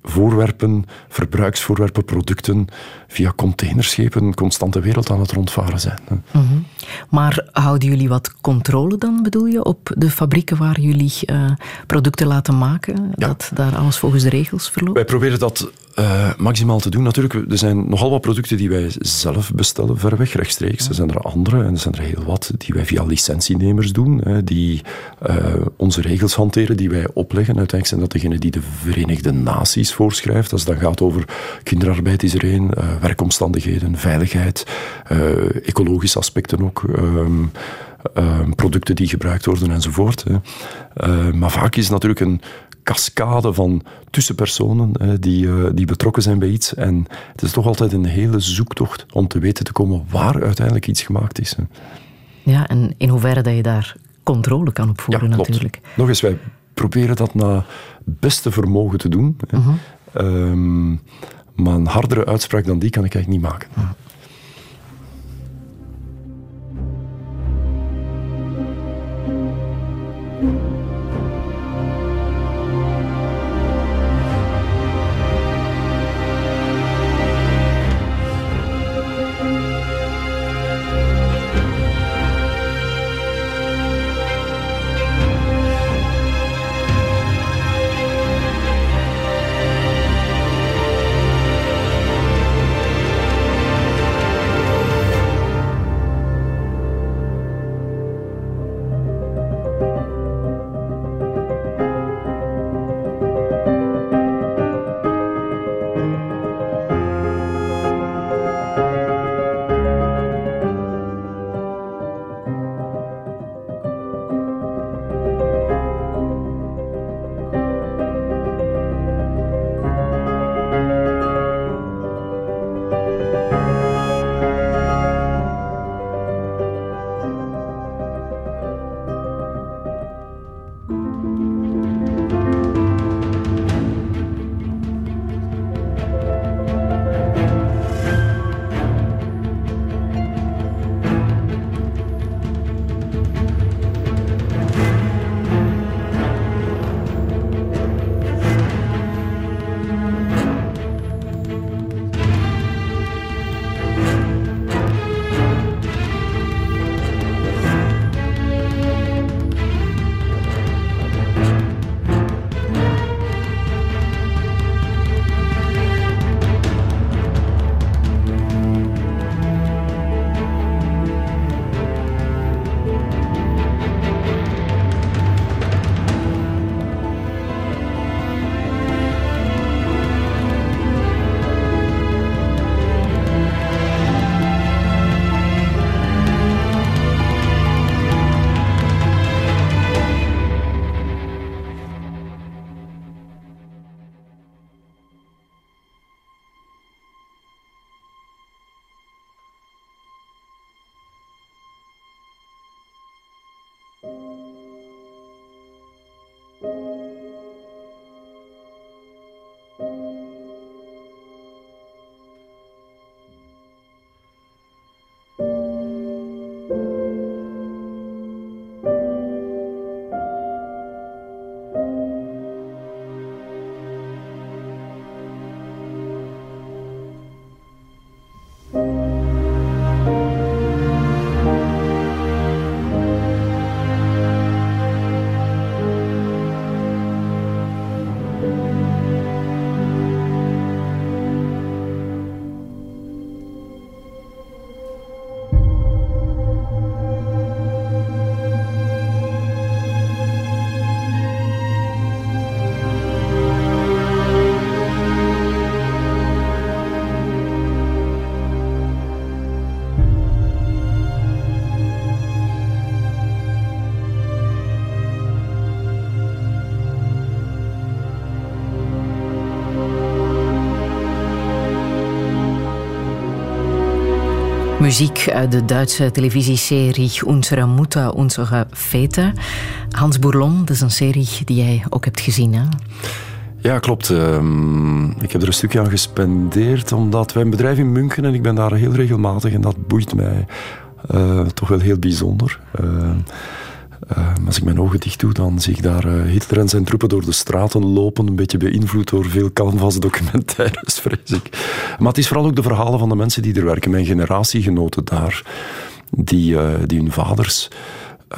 voorwerpen, verbruiksvoorwerpen, producten via containerschepen constant de wereld aan het rondvaren zijn. Mm -hmm. Maar houden jullie wat controle dan, bedoel je, op de fabrieken waar jullie uh, producten laten maken? Ja. Dat daar alles volgens de regels verloopt? Wij proberen dat uh, maximaal te doen. Natuurlijk, er zijn nogal wat producten die wij zelf bestellen, ver weg rechtstreeks. Er zijn er andere en er zijn er heel wat die wij via licentienemers doen, hè, die uh, onze regels hanteren, die wij opleggen. Uiteindelijk zijn dat degenen die de Verenigde Naties voorschrijft. Als het dan gaat over kinderarbeid is er één, uh, werkomstandigheden, veiligheid, ecologische aspecten ook. Um, uh, producten die gebruikt worden enzovoort. Hè. Maar vaak is natuurlijk een cascade van tussenpersonen uh, die, die betrokken zijn bij iets. En het is toch altijd een hele zoektocht om te weten te komen waar uiteindelijk iets gemaakt is. Hè. Ja, en in hoeverre dat je daar controle kan opvoeren ja, natuurlijk. Nog eens, wij proberen dat naar beste vermogen te doen. Uh -huh. um, maar een hardere uitspraak dan die kan ik eigenlijk niet maken. Uh -huh. Muziek uit de Duitse televisieserie Unsere Mutter, Unsere Väter. Hans Bourlon, dat is een serie die jij ook hebt gezien, hè? Ja, klopt. Ehm, ik heb er een stukje aan gespendeerd, omdat wij een bedrijf in München en ik ben daar heel regelmatig en dat boeit mij uh, toch wel heel bijzonder. Uh, uh, als ik mijn ogen dicht doe, dan zie ik daar Hitler en zijn troepen door de straten lopen, een beetje beïnvloed door veel canvas-documentaires, vrees ik. Maar het is vooral ook de verhalen van de mensen die er werken, mijn generatiegenoten daar, die, die hun vaders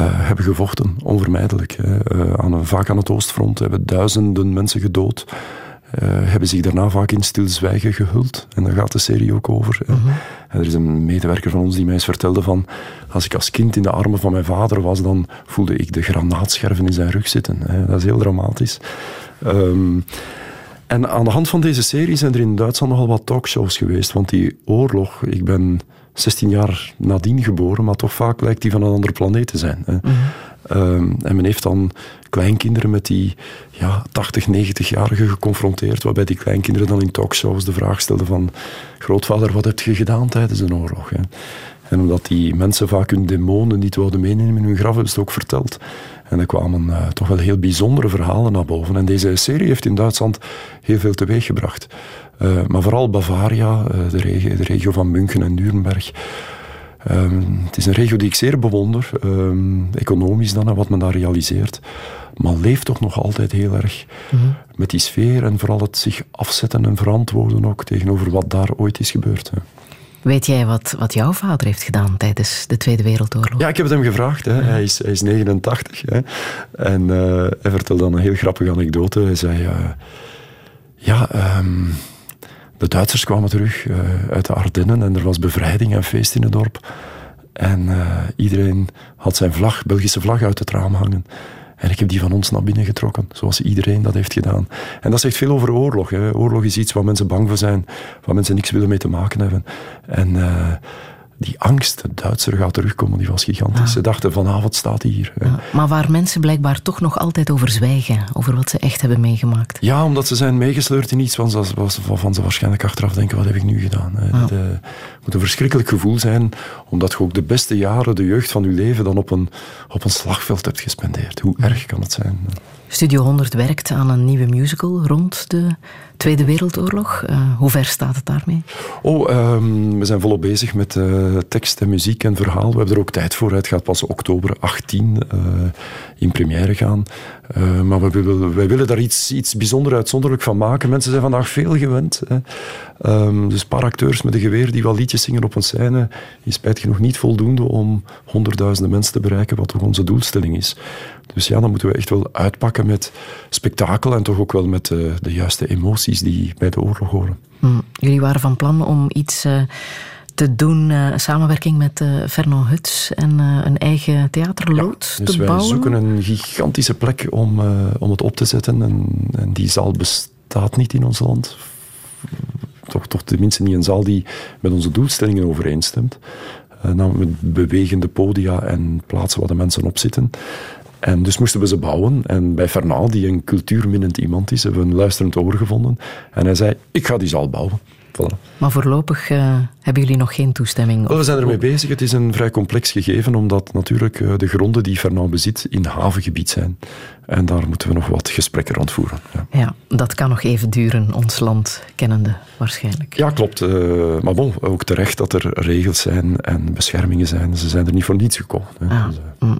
uh, hebben gevochten, onvermijdelijk. Hè. Aan, vaak aan het Oostfront hebben duizenden mensen gedood. Uh, hebben zich daarna vaak in stilzwijgen gehuld. En daar gaat de serie ook over. -hmm. Er is een medewerker van ons die mij eens vertelde van... Als ik als kind in de armen van mijn vader was, dan voelde ik de granaatscherven in zijn rug zitten. Hè. Dat is heel dramatisch. Um, en aan de hand van deze serie zijn er in Duitsland nogal wat talkshows geweest. Want die oorlog, ik ben 16 jaar nadien geboren, maar toch vaak lijkt die van een andere planeet te zijn. Hè. Mm um, en men heeft dan kleinkinderen met die ja, 80, 90-jarigen geconfronteerd, waarbij die kleinkinderen dan in talkshows de vraag stelden van grootvader, wat heb je gedaan tijdens een oorlog? En omdat die mensen vaak hun demonen niet wilden meenemen in hun graf, hebben ze het ook verteld. En er kwamen uh, toch wel heel bijzondere verhalen naar boven. En deze serie heeft in Duitsland heel veel teweeggebracht. Uh, maar vooral Bavaria, uh, de, regio, de, regio, van München en Nuremberg. Um, het is een regio die ik zeer bewonder, um, economisch dan, wat men daar realiseert. Maar leeft toch nog altijd heel erg mm -hmm. met die sfeer en vooral het zich afzetten en verantwoorden ook tegenover wat daar ooit is gebeurd. Hè. Weet jij wat, wat jouw vader heeft gedaan tijdens de Tweede Wereldoorlog? Ja, ik heb het hem gevraagd. Hè. Hij, is, hij is 89. Hè. En uh, hij vertelde dan een heel grappige anekdote. Hij zei... Uh, ja, um, de Duitsers kwamen terug uh, uit de Ardennen en er was bevrijding en feest in het dorp. En iedereen had zijn vlag, Belgische vlag uit het raam hangen. En ik heb die van ons naar binnen getrokken, zoals iedereen dat heeft gedaan. En dat zegt veel over oorlog. Hè. Oorlog is iets waar mensen bang voor zijn, waar mensen niks willen mee te maken hebben. En uh, die angst, de Duitser gaat terugkomen, die was gigantisch. Ja. Ze dachten vanavond staat hij hier. Ja, maar waar mensen blijkbaar toch nog altijd over zwijgen, over wat ze echt hebben meegemaakt. Ja, omdat ze zijn meegesleurd in iets waarvan ze waarschijnlijk achteraf denken, wat heb ik nu gedaan? Ja. Het moet een verschrikkelijk gevoel zijn, omdat je ook de beste jaren, de jeugd van je leven, dan op een, op een slagveld hebt gespendeerd. Hoe erg kan het zijn? Studio 100 werkt aan een nieuwe musical rond de Tweede Wereldoorlog. Uh, hoe ver staat het daarmee? Oh, um, we zijn volop bezig met uh, tekst en muziek en verhaal. We hebben er ook tijd voor. Het gaat pas oktober 18 uh, in première gaan. maar we wij willen daar iets, iets bijzonder uitzonderlijk van maken. Mensen zijn vandaag veel gewend. Hè. Um, dus een paar acteurs met een geweer die wel liedjes zingen op een scène is spijt genoeg niet voldoende om honderdduizenden mensen te bereiken, wat toch onze doelstelling is. Dus ja, dan moeten we echt wel uitpakken met spektakel en toch ook wel met de, juiste die bij de oorlog horen. Mm. Jullie waren van plan om iets uh, te doen, uh, samenwerking met uh, Vernon Huts en een eigen theaterlood ja, dus te bouwen. wij zoeken een gigantische plek om, om het op te zetten en, en die zaal bestaat niet in ons land toch, toch tenminste niet een zaal die met onze doelstellingen overeenstemt. Uh, namelijk met bewegende podia en plaatsen waar de mensen op zitten. En dus moesten we ze bouwen. En bij Fernand, die een cultuurminnend iemand is, hebben we een luisterend oor gevonden. En hij zei, ik ga die zaal bouwen. Voilà. Maar voorlopig uh, hebben jullie nog geen toestemming? Wel, we zijn ermee bezig. Het is een vrij complex gegeven, omdat natuurlijk uh, de gronden die Fernand bezit in havengebied zijn. En daar moeten we nog wat gesprekken rond voeren. Ja. ja, dat kan nog even duren, ons land kennende waarschijnlijk. Ja, klopt. Uh, maar bon, ook terecht dat er regels zijn en beschermingen zijn. Ze zijn er niet voor niets gekomen. Ah, mm.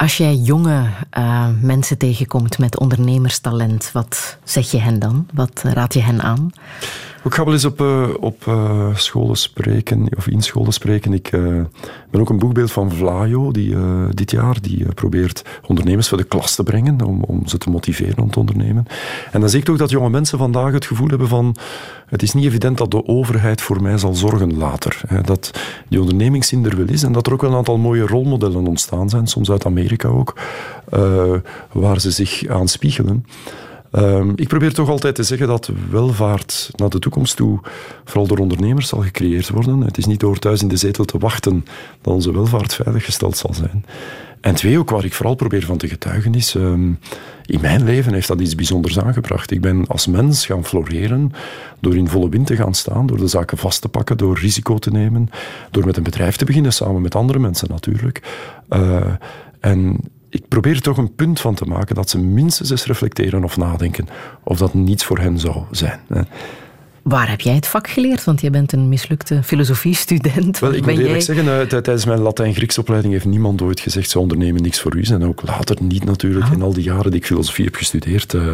Als jij jonge uh, mensen tegenkomt met ondernemerstalent, wat zeg je hen dan? Wat raad je hen aan? Ik ga wel eens op, uh, op uh, scholen spreken, of in scholen spreken. Ik ben ook een boekbeeld van Vlaio, die dit jaar die, probeert ondernemers voor de klas te brengen, om, om ze te motiveren om te ondernemen. En dan zie ik toch dat jonge mensen vandaag het gevoel hebben van het is niet evident dat de overheid voor mij zal zorgen later. Hè. Dat die ondernemingszin er wel is en dat er ook wel een aantal mooie rolmodellen ontstaan zijn, soms uit Amerika ook, waar ze zich aan spiegelen. Um, ik probeer toch altijd te zeggen dat welvaart naar de toekomst toe vooral door ondernemers zal gecreëerd worden. Het is niet door thuis in de zetel te wachten dat onze welvaart veiliggesteld zal zijn. En twee, ook waar ik vooral probeer van te getuigen is... ehm, in mijn leven heeft dat iets bijzonders aangebracht. Ik ben als mens gaan floreren door in volle wind te gaan staan, door de zaken vast te pakken, door risico te nemen, door met een bedrijf te beginnen, samen met andere mensen natuurlijk. Eh, en ik probeer er toch een punt van te maken dat ze minstens eens reflecteren of nadenken of dat niets voor hen zou zijn. Waar heb jij het vak geleerd? Want jij bent een mislukte filosofiestudent. Wel, ik Ben moet eerlijk jij- zeggen, eh, tij- tijdens mijn Latijn-Grieks opleiding heeft niemand ooit gezegd, ze ondernemen niks voor u. En ook later niet natuurlijk. In al die jaren die ik filosofie heb gestudeerd, eh,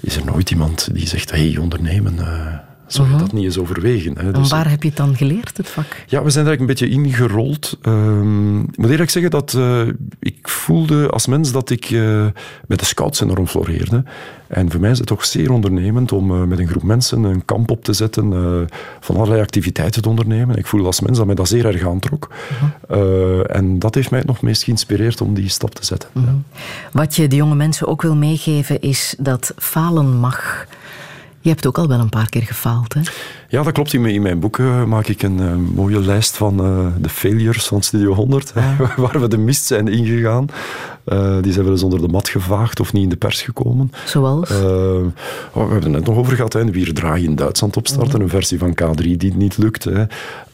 is er nooit iemand die zegt, hé, hey, ondernemen, eh, zou je dat niet eens overwegen? Hè? En Dus, waar heb je het dan geleerd, het vak? ja, we zijn er eigenlijk een beetje ingerold. Ehm, ik moet eerlijk zeggen dat eh, ik voelde als mens dat ik eh, met de scouts enorm floreerde. En voor mij is het toch zeer ondernemend om eh, met een groep mensen een kamp op te zetten, van allerlei activiteiten te ondernemen. Ik voelde als mens dat mij dat zeer erg aantrok. Eh, en dat heeft mij het nog meest geïnspireerd om die stap te zetten. Ja. Wat je de jonge mensen ook wil meegeven is dat falen mag. Je hebt ook al wel een paar keer gefaald, hè? Ja, dat klopt. In mijn, in mijn boek eh, maak ik een eh, mooie lijst van eh, de failures van Studio 100, hè, waar we de mist zijn ingegaan. Die zijn wel eens onder de mat gevaagd of niet in de pers gekomen. Zoals? Oh, we hebben het net nog over gehad. Hè. Weer draai in Duitsland opstarten. Een versie van K3 die niet lukt. Hè.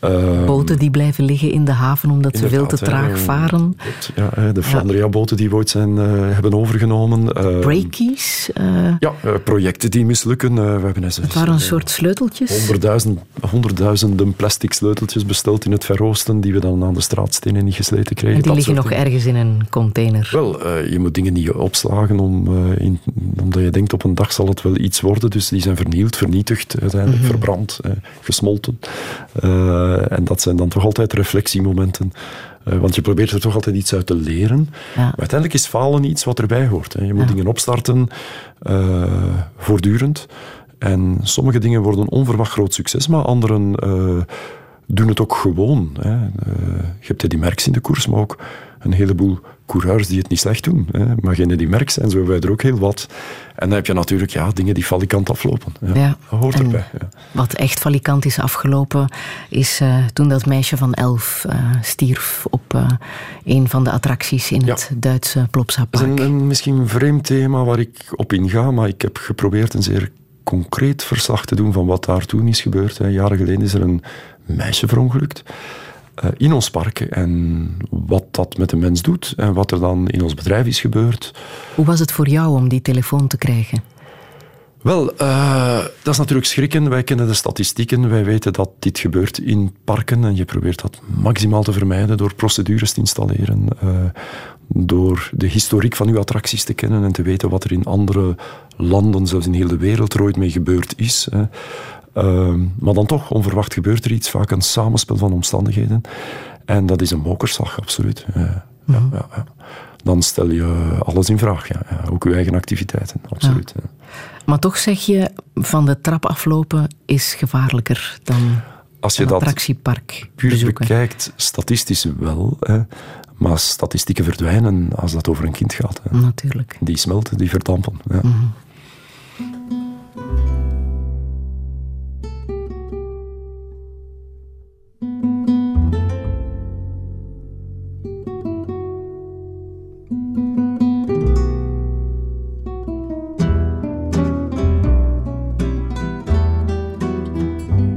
Eh, Boten die blijven liggen in de haven omdat ze veel te traag varen. Ja, de Flandria-boten die we ooit zijn, hebben overgenomen. Eh, Breakies. ja, projecten die mislukken. We hebben het waren een soort sleuteltjes. Honderdduizend, honderdduizenden plastic sleuteltjes besteld in het Veroosten, die we dan aan de straatstenen niet gesleten kregen. En die liggen nog dingen. ergens in een container. Wel, eh, je moet dingen niet opslagen om, eh, in- omdat je denkt op een dag zal het wel iets worden. Dus die zijn vernield, vernietigd, uiteindelijk Mhm. verbrand, eh, gesmolten. En dat zijn dan toch altijd reflectiemomenten. Want je probeert er toch altijd iets uit te leren. Ja. Maar uiteindelijk is falen iets wat erbij hoort. Hè. Je moet dingen opstarten, voortdurend. En sommige dingen worden onverwacht groot succes, maar anderen eh, doen het ook gewoon. Hè. Eh, je hebt Eddy Merckx in de koers, maar ook een heleboel coureurs die het niet slecht doen. Hè. Maar geen Eddy Merckx zijn, zo hebben wij er ook heel wat. En dan heb je natuurlijk ja, dingen die falikant aflopen. Ja, Ja, Dat hoort en erbij. Ja. Wat echt valikant is afgelopen, is eh, toen dat meisje van elf stierf op een van de attracties in het Duitse Dat is een, een misschien een vreemd thema waar ik op inga, maar ik heb geprobeerd een zeer concreet verslag te doen van wat daar toen is gebeurd. Hè. Jaren geleden is er een meisje verongelukt eh, in ons park. En wat dat met de mens doet en wat er dan in ons bedrijf is gebeurd. Hoe was het voor jou om die telefoon te krijgen? Wel, eh, dat is natuurlijk schrikken. Wij kennen de statistieken. Wij weten dat dit gebeurt in parken. En je probeert dat maximaal te vermijden door procedures te installeren. eh, door de historiek van uw attracties te kennen en te weten wat er in andere landen, zelfs in heel de wereld, er ooit mee gebeurd is. hè. Ehm, maar dan toch, onverwacht gebeurt er iets. Vaak een samenspel van omstandigheden. En dat is een mokerslag, absoluut. Eh, ja, ja, ja. Dan stel je alles in vraag. Ja. Ook uw eigen activiteiten, absoluut. Maar toch zeg je, van de trap aflopen is gevaarlijker dan Als je een dat attractiepark puur bezoeken. bekijkt, statistisch wel. Hè. Maar statistieken verdwijnen als dat over een kind gaat. Hè. Natuurlijk. Die smelten, die verdampen. Ja.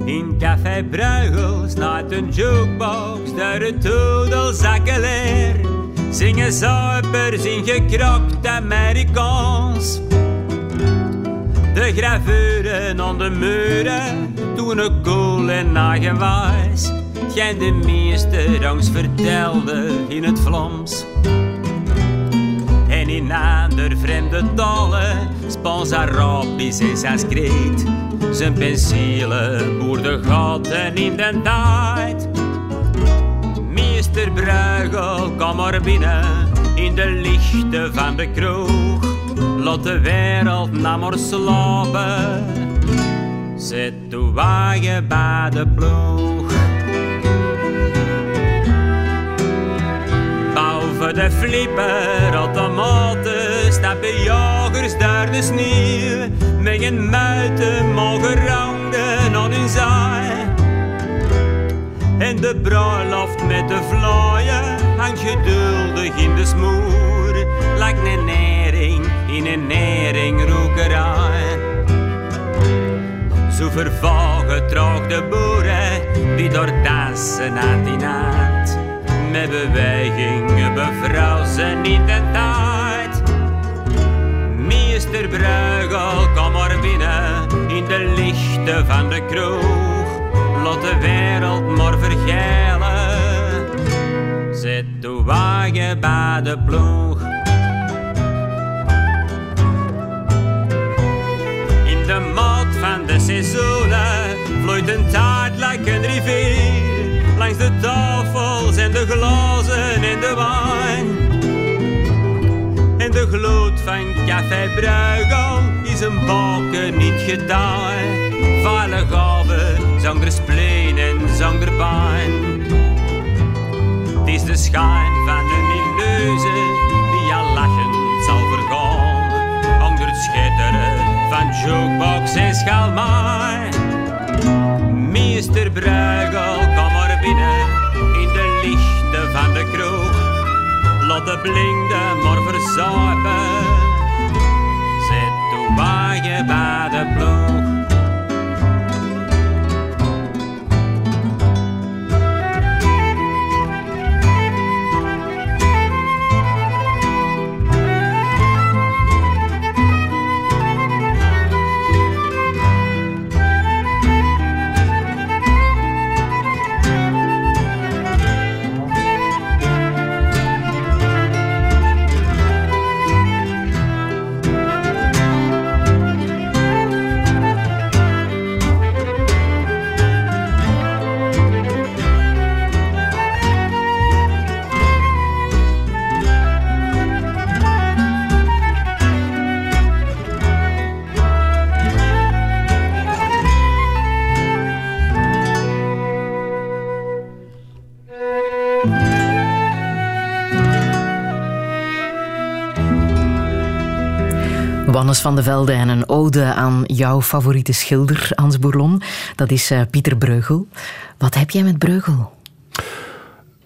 In Café Bruigel staat een jukebox, daar het toedelzakken. Zingen zuipers in gekrokt Amerikaans. De gravuren aan de muren toen een koel en nagewijs. Geen de meeste rangs vertelde in het Vlaams. En in ander vreemde talen, Spaans, Arabisch en Sanskriet. Zijn penselen boerde gaten in de tijd. Bruigel, kom maar binnen in de lichten van de kroeg. Laat de wereld nou maar slapen. Zet de wagen bij de ploeg. Boven de flipper automaten stappen jagers daar de sneeuw. Met een muiten mogen rouwen aan hun zaai. En de bruiloft met de vlaaien hangt geduldig in de smoer. Lijkt een nering in een neringroekerij. Zo vervagen traag de boeren die door dansen nacht. Met bewegingen bevrouw ze niet de tijd. Meester Bruegel, kom maar binnen in de lichten van de kroeg. Laat de wereld maar vergelen. Zet de wagen bij de ploeg. In de maat van de seizoenen vloeit een taart like een rivier. Langs de tafels en de glazen en de wijn. En de gloed van café Bruigel is een baken niet gedaan. Vale spleen en zonder pijn. Het is de schijn van een illusie die al lachend zal vergaan. Onder het schitteren van jukebox en schalmaai. Meester Bruigel, kom maar binnen in de lichten van de kroeg. Laat de blinden maar verzuipen. Zet de wagen bij de ploeg. Van de Velde en een ode aan jouw favoriete schilder, Hans Bourlon. Dat is uh, Pieter Breugel. Wat heb jij met Breugel?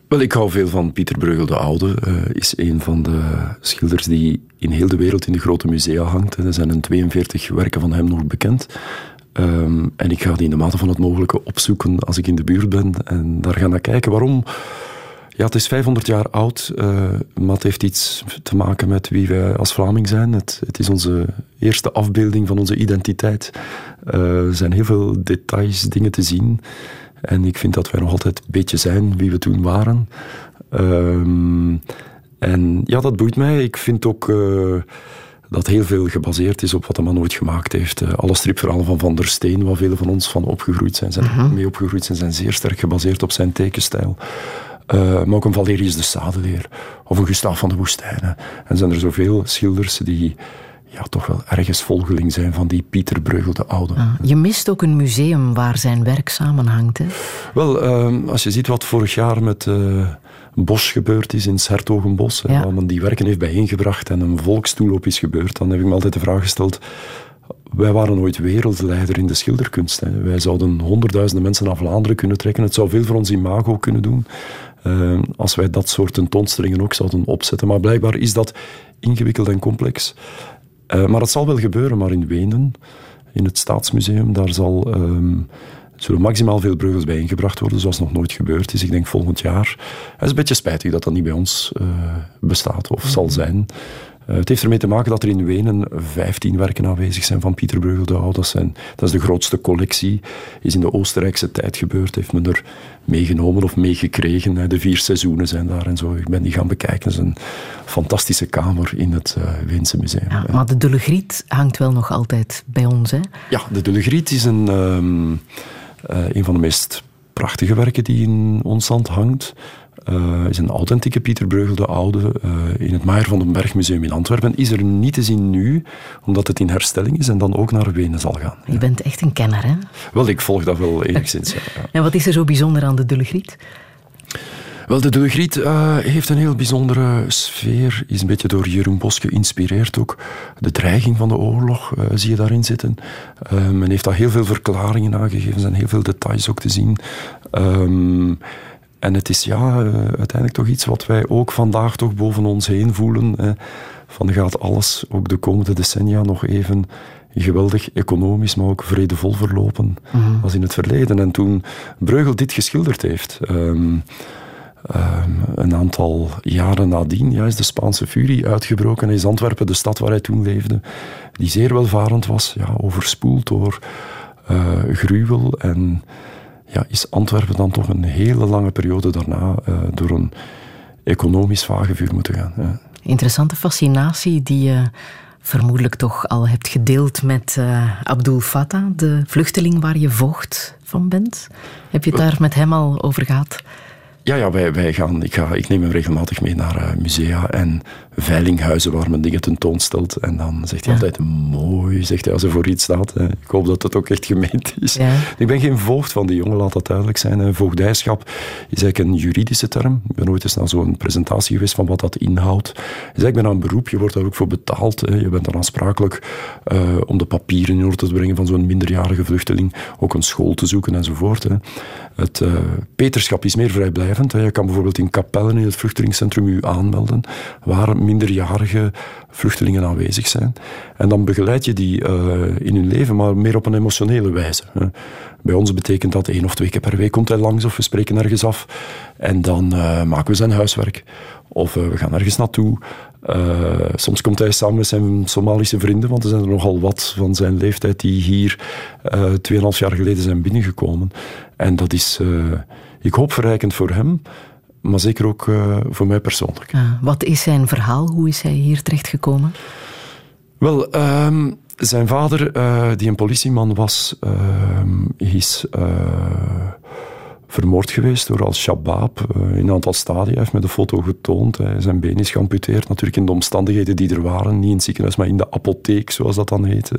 Wel, ik hou veel van Pieter Breugel de Oude. Uh, is een van de schilders die in heel de wereld in de grote musea hangt. Er zijn een 42 werken van hem nog bekend. Um, en ik ga die in de mate van het mogelijke opzoeken als ik in de buurt ben. En daar gaan naar kijken. Waarom? Ja, het is 500 jaar oud, uh, maar het heeft iets te maken met wie wij als Vlaming zijn. Het, het is onze eerste afbeelding van onze identiteit. Uh, er zijn heel veel details, dingen te zien. En ik vind dat wij nog altijd een beetje zijn wie we toen waren. Uh, en ja, dat boeit mij. Ik vind ook uh, dat heel veel gebaseerd is op wat de man ooit gemaakt heeft. Uh, alle stripverhalen van Van der Steen, waar velen van ons van opgegroeid zijn, zijn uh-huh. mee opgegroeid zijn, zijn zeer sterk gebaseerd op zijn tekenstijl. Uh, maar ook een Valerius de Sadeleer of een Gustav van de Woestijnen. En zijn er zoveel schilders die ja, toch wel ergens volgeling zijn van die Pieter Breugel de Oude. Ah, je mist ook een museum waar zijn werk samenhangt, hè? Wel, uh, als je ziet wat vorig jaar met uh, Bos gebeurd is in Sertogenbos, ja. waar men die werken heeft bijeengebracht en een volkstoelop is gebeurd, dan heb ik me altijd de vraag gesteld wij waren ooit wereldleider in de schilderkunst. Hè. Wij zouden honderdduizenden mensen naar Vlaanderen kunnen trekken. Het zou veel voor ons imago kunnen doen. Uh, als wij dat soort tentoonstellingen ook zouden opzetten. Maar blijkbaar is dat ingewikkeld en complex. Uh, maar het zal wel gebeuren, maar in Wenen, in het Staatsmuseum, daar zal, um, zullen maximaal veel breugels bij ingebracht worden, zoals nog nooit gebeurd is. Ik denk volgend jaar. Het is een beetje spijtig dat dat niet bij ons uh, bestaat of zal zijn. Uh, het heeft ermee te maken dat er in Wenen 15 werken aanwezig zijn van Pieter Oude. Dat, zijn, dat is de grootste collectie. Is in de Oostenrijkse tijd gebeurd. Heeft men er meegenomen of meegekregen. De vier seizoenen zijn daar en zo. Ik ben die gaan bekijken. Het is een fantastische kamer in het uh, Weense museum. Ja, maar de Dulle Griet hangt wel nog altijd bij ons, hè? Ja, de Dulle Griet is een, um, uh, een van de meest prachtige werken die in ons land hangt. Uh, is een authentieke Pieter Breugel de Oude uh, in het Maier van den Berg Museum in Antwerpen. Is er niet te zien nu, omdat het in herstelling is en dan ook naar Wenen zal gaan. Je bent echt een kenner, hè? Wel, ik volg dat wel enigszins, ja. En wat is er zo bijzonder aan de Dulle Griet? Wel, de De Griet uh, heeft een heel bijzondere sfeer. Is een beetje door Jeroen Bos geïnspireerd ook. De dreiging van de oorlog uh, zie je daarin zitten. Uh, men heeft daar heel veel verklaringen aangegeven. Er zijn heel veel details ook te zien. Um, en het is ja, uiteindelijk toch iets wat wij ook vandaag toch boven ons heen voelen. Van gaat alles ook de komende decennia nog even geweldig economisch, maar ook vredevol verlopen mm als in het verleden. En toen Breugel dit geschilderd heeft, um, um, een aantal jaren nadien, ja, is de Spaanse furie uitgebroken. Is Antwerpen, de stad waar hij toen leefde, die zeer welvarend was, ja, overspoeld door uh, gruwel. En ja, is Antwerpen dan toch een hele lange periode daarna uh, door een economisch vagevuur moeten gaan. Ja. Interessante fascinatie die je vermoedelijk toch al hebt gedeeld met uh, Abdul Fattah, de vluchteling waar je voogd van bent. Heb je het daar met hem al over gehad? Ja, ja wij, wij gaan, ik, ga, ik neem hem regelmatig mee naar uh, musea en veilinghuizen waar men dingen tentoonstelt. En dan zegt hij altijd mooi, zegt hij als er voor iets staat. Hè. Ik hoop dat het ook echt gemeend is. Ja. Ik ben geen voogd van die jongen, laat dat duidelijk zijn. Voogdijschap is eigenlijk een juridische term. Ik ben ooit eens naar zo'n presentatie geweest van wat dat inhoudt. Is eigenlijk bijna een beroep, je wordt daar ook voor betaald. Hè. Je bent dan aansprakelijk uh, om de papieren in orde te brengen van zo'n minderjarige vluchteling. Ook een school te zoeken enzovoort. Hè. Het uh, peterschap is meer vrijblijvend. Hè. Je kan bijvoorbeeld in Kapellen in het vluchtelingscentrum u aanmelden, waar minderjarige vluchtelingen aanwezig zijn. En dan begeleid je die uh, in hun leven, maar meer op een emotionele wijze. Bij ons betekent dat één of twee keer per week komt hij langs of we spreken ergens af. En dan uh, maken we zijn huiswerk. Of uh, we gaan ergens naartoe. Soms komt hij samen met zijn Somalische vrienden, want er zijn er nogal wat van zijn leeftijd die hier uh, 2,5 jaar geleden zijn binnengekomen. En dat is, ik hoop, verrijkend voor hem maar zeker ook uh, voor mij persoonlijk. Ah, wat is zijn verhaal? Hoe is hij hier terechtgekomen? Wel, um, zijn vader, uh, die een politieman was, uh, is vermoord geweest door Al-Shabaab in een aantal stadia. Hij heeft me de foto getoond. Hij, zijn been is geamputeerd, natuurlijk in de omstandigheden die er waren. Niet in het ziekenhuis, maar in de apotheek, zoals dat dan heet.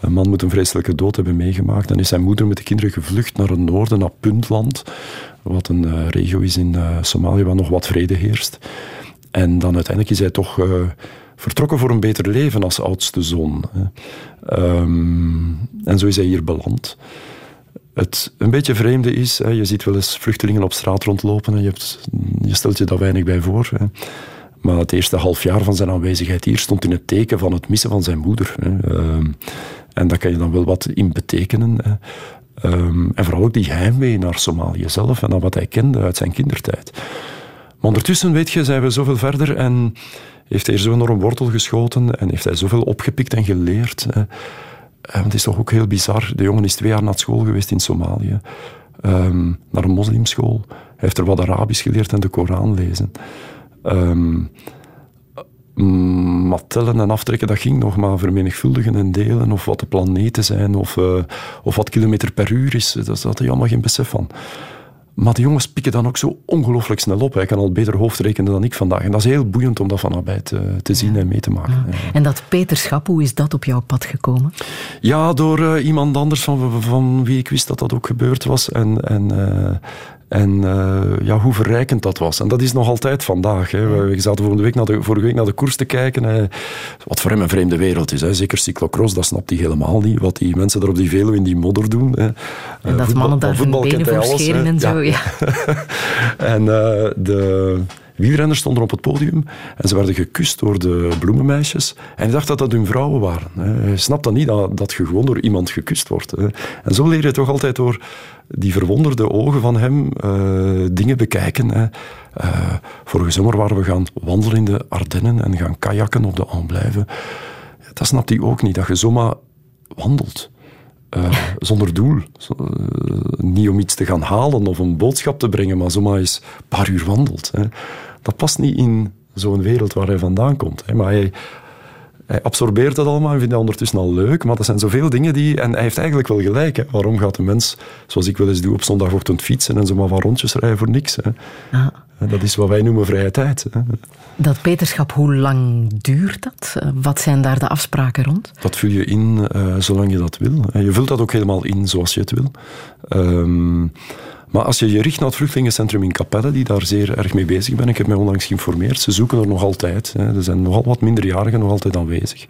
Een man moet een vreselijke dood hebben meegemaakt. Dan is zijn moeder met de kinderen gevlucht naar het noorden, naar Puntland. Wat een uh, regio is in uh, Somalië waar nog wat vrede heerst. En dan uiteindelijk is hij toch uh, vertrokken voor een beter leven als oudste zoon. Um, en zo is hij hier beland. Het een beetje vreemde is, hè, je ziet wel eens vluchtelingen op straat rondlopen en je, stelt je daar weinig bij voor. Hè. Maar het eerste half jaar van zijn aanwezigheid hier stond in het teken van het missen van zijn moeder. Hè. Um, en daar kan je dan wel wat in betekenen. Um, en vooral ook die heimwee naar Somalië zelf en naar wat hij kende uit zijn kindertijd. Maar ondertussen, weet je, zijn we zoveel verder en heeft hij zo enorm wortel geschoten en heeft hij zoveel opgepikt en geleerd. En het is toch ook heel bizar. De jongen is twee jaar naar school geweest in Somalië. Um, naar een moslimschool. Hij heeft er wat Arabisch geleerd en de Koran lezen. Maar tellen en aftrekken, dat ging nog maar vermenigvuldigen en delen, of wat de planeten zijn, of, uh, of wat kilometer per uur is. Daar had hij allemaal geen besef van. Maar de jongens pikken dan ook zo ongelooflijk snel op. Hij kan al beter hoofdrekenen dan ik vandaag. En dat is heel boeiend om dat van nabij te, te zien en mee te maken. Ja. En dat Peterschap, hoe is dat op jouw pad gekomen? Ja, door uh, iemand anders van, van wie ik wist dat dat ook gebeurd was. En, en, uh, en uh, ja, hoe verrijkend dat was. En dat is nog altijd vandaag. Hè. We zaten vorige week naar de, vorige week naar de koers te kijken. Hè. Wat voor hem een vreemde wereld is. Hè. Zeker cyclocross, dat snapt hij helemaal niet. Wat die mensen er op die Veluwe in die modder doen. Hè. En dat voetbal, mannen daar hun benen voor scheren en zo. Ja. ja. en uh, de wielrenners stonden op het podium en ze werden gekust door de bloemenmeisjes. En hij dacht dat dat hun vrouwen waren. Hij snapt dan niet dat, dat je gewoon door iemand gekust wordt. En zo leer je toch altijd door die verwonderde ogen van hem uh, dingen bekijken. Hè. Uh, vorige zomer waren we gaan wandelen in de Ardennen en gaan kajakken op de Amblijve. Dat snapt hij ook niet, dat je zomaar wandelt. Uh, zonder doel. Niet om iets te gaan halen of een boodschap te brengen, maar zomaar eens een paar uur wandelt. Hè. Dat past niet in zo'n wereld waar hij vandaan komt. Hè. Maar hij, hij absorbeert dat allemaal en vindt dat ondertussen al leuk. Maar dat zijn zoveel dingen die... En hij heeft eigenlijk wel gelijk. Hè. Waarom gaat een mens, zoals ik wel eens doe, op zondagochtend fietsen en zomaar van rondjes rijden voor niks? Hè. Ah. Dat is wat wij noemen vrije tijd. Hè. Dat peterschap, hoe lang duurt dat? Wat zijn daar de afspraken rond? Dat vul je in uh, zolang je dat wil. En je vult dat ook helemaal in zoals je het wil. Um, Maar als je je richt naar het vluchtelingencentrum in Capelle, die daar zeer erg mee bezig ben, ik heb mij onlangs geïnformeerd, ze zoeken er nog altijd. Hè. Er zijn nogal wat minderjarigen nog altijd aanwezig.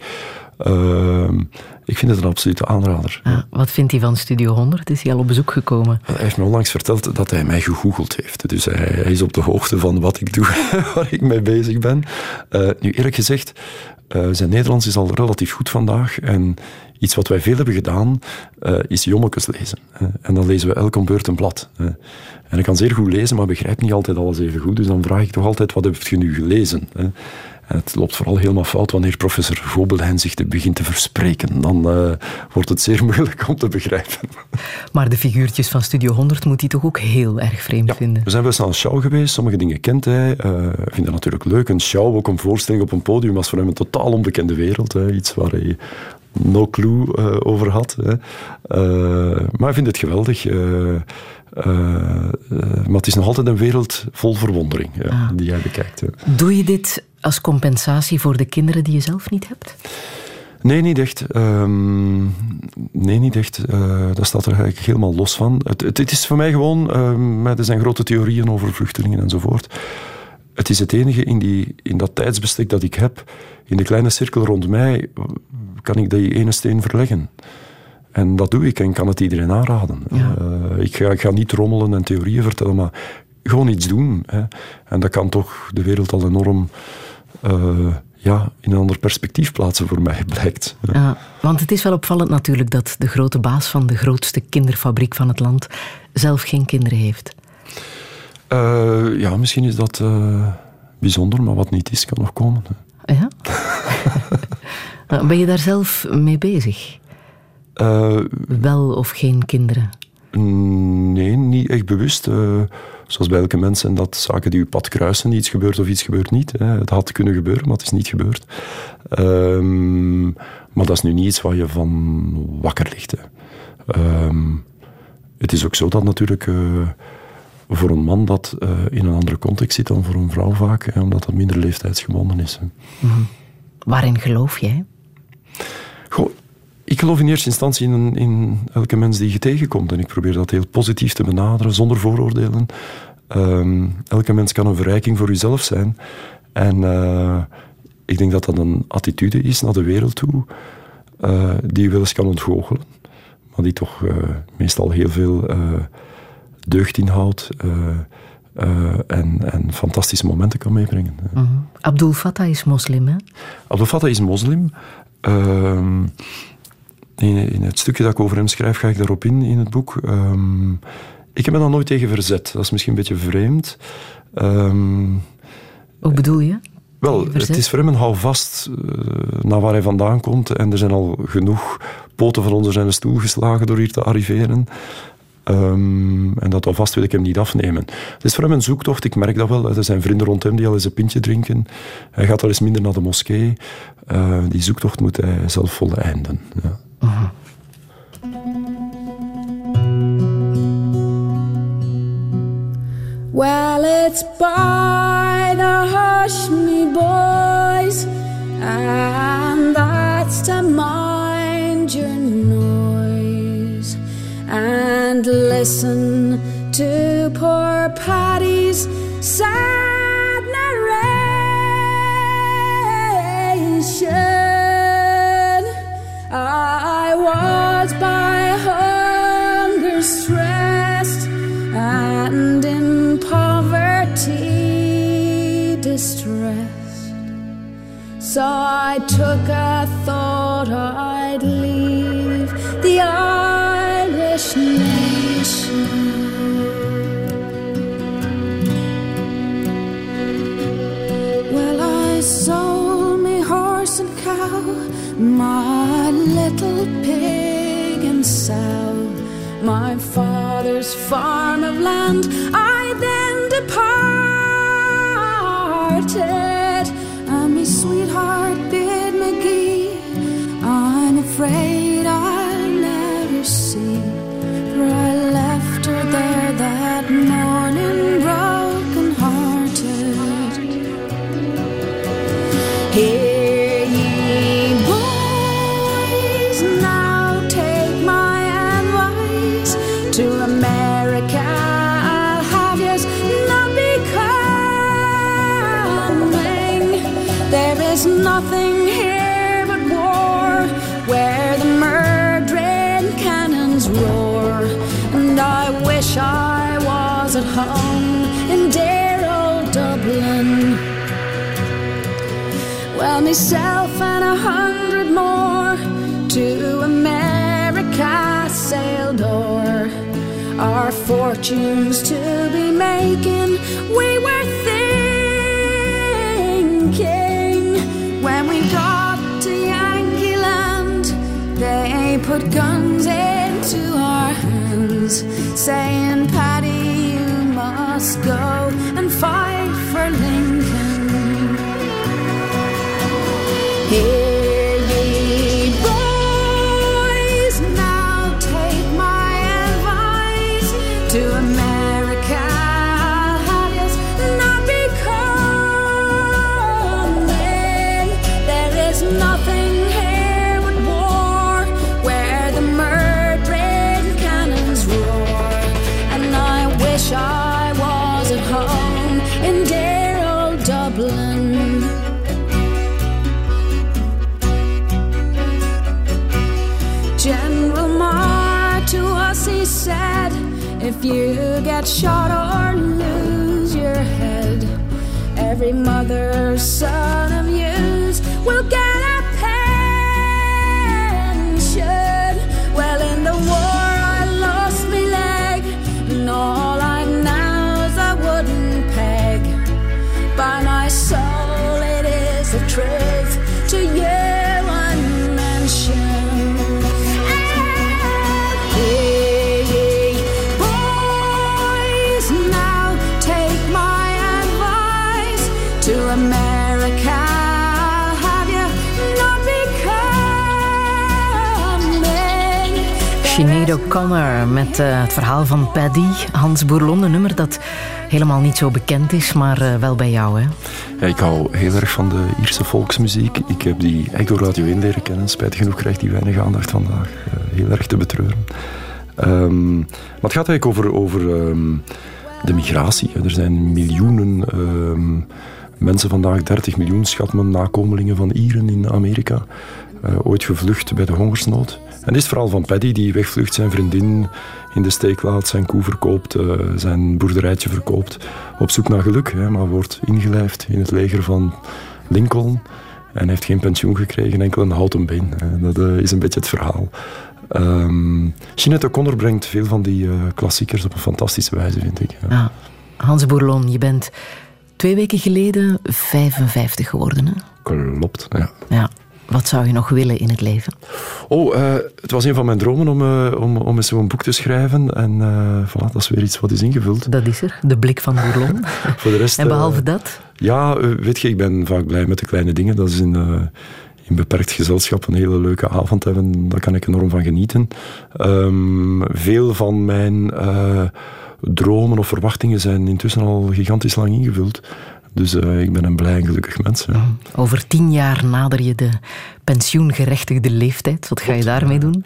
Ehm, ik vind het een absolute aanrader. Ah, wat vindt hij van Studio 100? Is hij al op bezoek gekomen? Hij heeft me onlangs verteld dat hij mij gegoogeld heeft. Dus hij, hij is op de hoogte van wat ik doe, waar ik mee bezig ben. Uh, nu, eerlijk gezegd, uh, zijn Nederlands is al relatief goed vandaag. En iets wat wij veel hebben gedaan, uh, is jommekes lezen. en dan lezen we elk om beurt een blad. En ik kan zeer goed lezen, maar begrijp niet altijd alles even goed. Dus dan vraag ik toch altijd, wat heb je nu gelezen? En het loopt vooral helemaal fout wanneer professor Gobelijn zich te begint te verspreken. Dan uh, wordt het zeer moeilijk om te begrijpen. Maar de figuurtjes van Studio 100 moet hij toch ook heel erg vreemd ja, vinden? We zijn best aan een show geweest. Sommige dingen kent hij. Uh, vindt het natuurlijk leuk. Een show, ook een voorstelling op een podium, was voor hem een totaal onbekende wereld. Hè. Iets waar hij no clue uh, over had. Hè. maar hij vindt het geweldig. maar het is nog altijd een wereld vol verwondering ja, ah. die jij bekijkt. Doe je dit als compensatie voor de kinderen die je zelf niet hebt? Nee, niet echt. Um, nee, niet echt. Uh, dat staat er eigenlijk helemaal los van. Het, het, het is voor mij gewoon, um, er zijn grote theorieën over vluchtelingen enzovoort. Het is het enige in, die, in dat tijdsbestek dat ik heb, in de kleine cirkel rond mij, kan ik die ene steen verleggen. En dat doe ik en kan het iedereen aanraden. Ja. Uh, ik, ga, ik, ga, niet rommelen en theorieën vertellen, maar gewoon iets doen. Hè. En dat kan toch de wereld al enorm uh, ja, in een ander perspectief plaatsen voor mij, blijkt. Ja, want het is wel opvallend natuurlijk dat de grote baas van de grootste kinderfabriek van het land zelf geen kinderen heeft. Uh, ja, misschien is dat uh, bijzonder, maar wat niet is, kan nog komen. Hè. Ja? ben je daar zelf mee bezig? wel of geen kinderen? Nee, niet echt bewust zoals bij elke mens zijn dat zaken die je pad kruisen, iets gebeurt of iets gebeurt niet. Hè. Het had kunnen gebeuren, maar het is niet gebeurd. Um, maar dat is nu niet iets waar je van wakker ligt. Um, het is ook zo dat natuurlijk voor een man dat uh, in een andere context zit dan voor een vrouw vaak, hè, omdat dat minder leeftijdsgebonden is. Mm -hmm. Waarin geloof jij? Goh, ik geloof in eerste instantie in, in, elke mens die je tegenkomt. En ik probeer dat heel positief te benaderen, zonder vooroordelen. Um, elke mens kan een verrijking voor jezelf zijn. En uh, ik denk dat dat een attitude is naar de wereld toe, uh, die je wel eens kan ontgoochelen. Maar die toch uh, meestal heel veel deugd inhoudt. en, en fantastische momenten kan meebrengen. -hmm. Abdul Fattah is moslim, hè? Abdul Fattah is moslim. Ehm, in, in, het stukje dat ik over hem schrijf, ga ik daarop in, in het boek. Um, ik heb me daar nooit tegen verzet. Dat is misschien een beetje vreemd. Um, Hoe bedoel je? Wel, het is voor hem een houvast uh, naar waar hij vandaan komt. En er zijn al genoeg poten van onder zijn stoel geslagen door hier te arriveren. Um, en dat alvast wil ik hem niet afnemen. Het is voor hem een zoektocht, ik merk dat wel. Er zijn vrienden rond hem die al eens een pintje drinken. Hij gaat al eens minder naar de moskee. Uh, die zoektocht moet hij zelf voleinden. Ja. Well, it's by the boys, and that's to mind your and listen to poor Paddy's sad narration. I was by hunger stressed and in poverty distressed. So I took a thought I'd leave the Irish my little pig and sow, my father's farm of land. I then departed, and my sweetheart I wish I was at home in dear old Dublin. Well, myself and a hundred more to America sailed o'er. Our fortunes to be making, we were thinking when we got to Yankee Land. They put guns hands, saying, Paddy, you must go and fight for Lincoln. that shot off. Sinead O'Connor met eh, het verhaal van Paddy, Hans Bourlon. Een nummer dat helemaal niet zo bekend is, maar eh, wel bij jou, hè? Ja, ik hou heel erg van de Ierse volksmuziek. Ik heb die echt door Radio 1 leren kennen. Spijtig genoeg krijgt die weinig aandacht vandaag. Eh, heel erg te betreuren. Maar het gaat eigenlijk over, over ehm, de migratie. Er zijn miljoenen ehm, mensen vandaag, 30 miljoen schat men, nakomelingen van Ieren in Amerika. ooit gevlucht bij de hongersnood. En dit is het verhaal van Paddy, die wegvlucht, zijn vriendin in de steek laat, zijn koe verkoopt, eh, zijn boerderijtje verkoopt. Op zoek naar geluk, hè, maar wordt ingelijfd in het leger van Lincoln. En heeft geen pensioen gekregen, enkel een houten been. hè. Dat eh, is een beetje het verhaal. Ehm Jeanette O'Connor brengt veel van die eh, klassiekers op een fantastische wijze, vind ik. Ja. Ja. Hans Bourlon, je bent twee weken geleden 55 geworden, hè? Klopt, ja. Ja. Wat zou je nog willen in het leven? Oh, eh, het was een van mijn dromen om, eh, om, om eens zo'n boek te schrijven. En eh, voilà, dat is weer iets wat is ingevuld. Dat is er, de blik van Bourlon. Voor de rest, en behalve eh, dat? Ja, weet je, ik ben vaak blij met de kleine dingen. Dat is in, in beperkt gezelschap een hele leuke avond hebben. Daar kan ik enorm van genieten. Ehm, veel van mijn dromen of verwachtingen zijn intussen al gigantisch lang ingevuld. Dus eh, ik ben een blij en gelukkig mens. Ja. Over tien jaar nader je de pensioengerechtigde leeftijd. Wat ga je daarmee doen?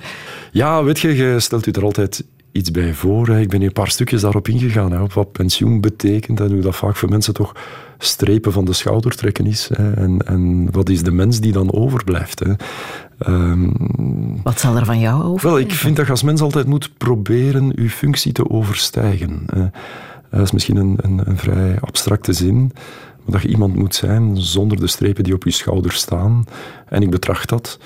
Ja, weet je, je stelt u er altijd iets bij voor. Ik ben hier een paar stukjes daarop ingegaan, hè, op wat pensioen betekent en hoe dat vaak voor mensen toch strepen van de schouder trekken is. Hè, en, en wat is de mens die dan overblijft. Hè. Ehm, Wat zal er van jou over? wel, ik vind dat je als mens altijd moet proberen je functie te overstijgen. hè. Dat is misschien een, een, vrij abstracte zin, maar dat je iemand moet zijn zonder de strepen die op je schouder staan. En ik betracht dat.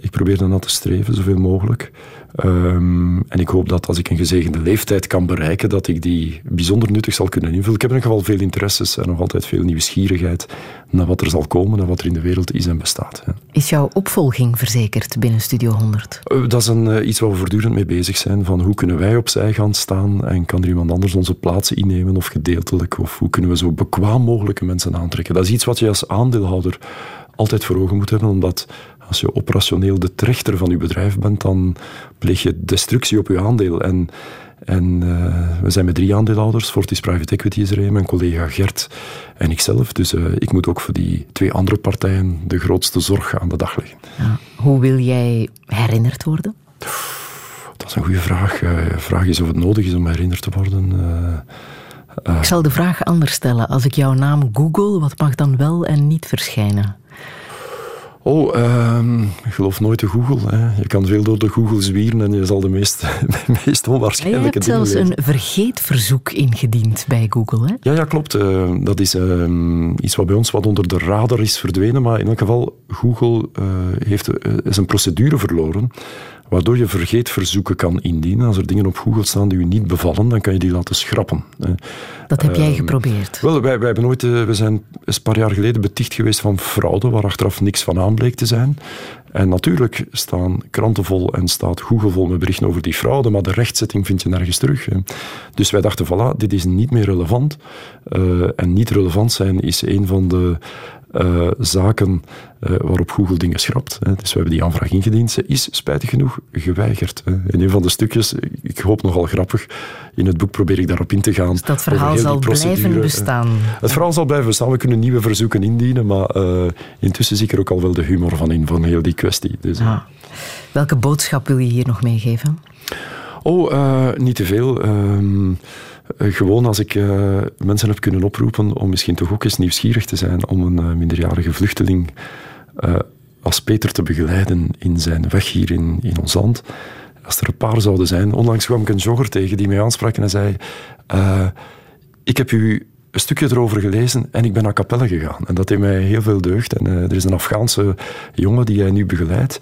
Ik probeer dan te streven, zoveel mogelijk. Ehm, en ik hoop dat als ik een gezegende leeftijd kan bereiken, dat ik die bijzonder nuttig zal kunnen invullen. Ik heb in ieder geval veel interesses en nog altijd veel nieuwsgierigheid naar wat er zal komen en wat er in de wereld is en bestaat. Is jouw opvolging verzekerd binnen Studio 100? Eh, Dat is een, eh, iets waar we voortdurend mee bezig zijn. Van hoe kunnen wij opzij gaan staan en kan er iemand anders onze plaats innemen of gedeeltelijk? Of hoe kunnen we zo bekwaam mogelijke mensen aantrekken? Dat is iets wat je als aandeelhouder altijd voor ogen moet hebben, omdat als je operationeel de trechter van je bedrijf bent, dan pleeg je destructie op je aandeel. En, en eh, we zijn met drie aandeelhouders. Fortis Private Equity is er een, mijn collega Gert en ikzelf. Dus eh, ik moet ook voor die twee andere partijen de grootste zorg aan de dag leggen. Ja. Hoe wil jij herinnerd worden? Dat is een goede vraag. Eh, De vraag is of het nodig is om herinnerd te worden. Eh, eh, Ik zal de vraag anders stellen. Als ik jouw naam google, wat mag dan wel en niet verschijnen? Oh, ehm, geloof nooit de Google. Hè. Je kan veel door de Google zwieren en je zal de meest, meest Je onwaarschijnlijke hebt dingen zelfs lezen. een vergeetverzoek ingediend bij Google. Hè? Ja, ja, klopt. Eh, dat is ehm, iets wat bij ons wat onder de radar is verdwenen. Maar in elk geval, Google eh, heeft, eh, is een procedure verloren waardoor je vergeetverzoeken kan indienen. Als er dingen op Google staan die je niet bevallen, dan kan je die laten schrappen. Dat heb jij Ehm, geprobeerd. Wel, wij, wij hebben ooit, eh, we zijn een paar jaar geleden beticht geweest van fraude, waar achteraf niks van aanbleek te zijn. En natuurlijk staan kranten vol en staat Google vol met berichten over die fraude, maar de rechtzetting vind je nergens terug. Dus wij dachten, voilà, dit is niet meer relevant. Eh, en niet relevant zijn is een van de eh, zaken eh, waarop Google dingen schrapt. Hè. Dus we hebben die aanvraag ingediend. Ze is spijtig genoeg geweigerd. Hè. In een van de stukjes, ik hoop nogal grappig, in het boek probeer ik daarop in te gaan. Dus dat verhaal zal blijven bestaan. Het verhaal zal blijven bestaan. We kunnen nieuwe verzoeken indienen, maar eh, intussen zie ik er ook al wel de humor van in, van heel die kwestie. Dus. Ah. Welke boodschap wil je hier nog meegeven? Oh, niet te veel. Ehm, eh, gewoon als ik eh, mensen heb kunnen oproepen om misschien toch ook eens nieuwsgierig te zijn om een eh, minderjarige vluchteling eh, als Peter te begeleiden in zijn weg hier in, in ons land. Als er een paar zouden zijn. Onlangs kwam ik een jogger tegen die mij aansprak en zei... eh, ik heb u een stukje erover gelezen en ik ben naar Capelle gegaan. En dat deed mij heel veel deugd. En eh, er is een Afghaanse jongen die hij nu begeleidt.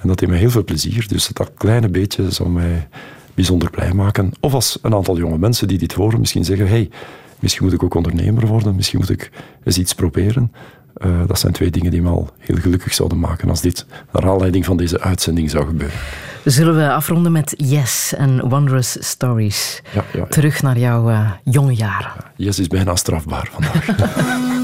En dat deed mij heel veel plezier. Dus dat kleine beetje zou mij bijzonder blij maken. Of als een aantal jonge mensen die dit horen misschien zeggen... Hey, misschien moet ik ook ondernemer worden. Misschien moet ik eens iets proberen. Eh, dat zijn twee dingen die me al heel gelukkig zouden maken als dit naar aanleiding van deze uitzending zou gebeuren. Zullen we afronden met Yes en Wondrous Stories? Ja, ja, ja. Terug naar jouw eh, jonge jaren. Yes is bijna strafbaar vandaag.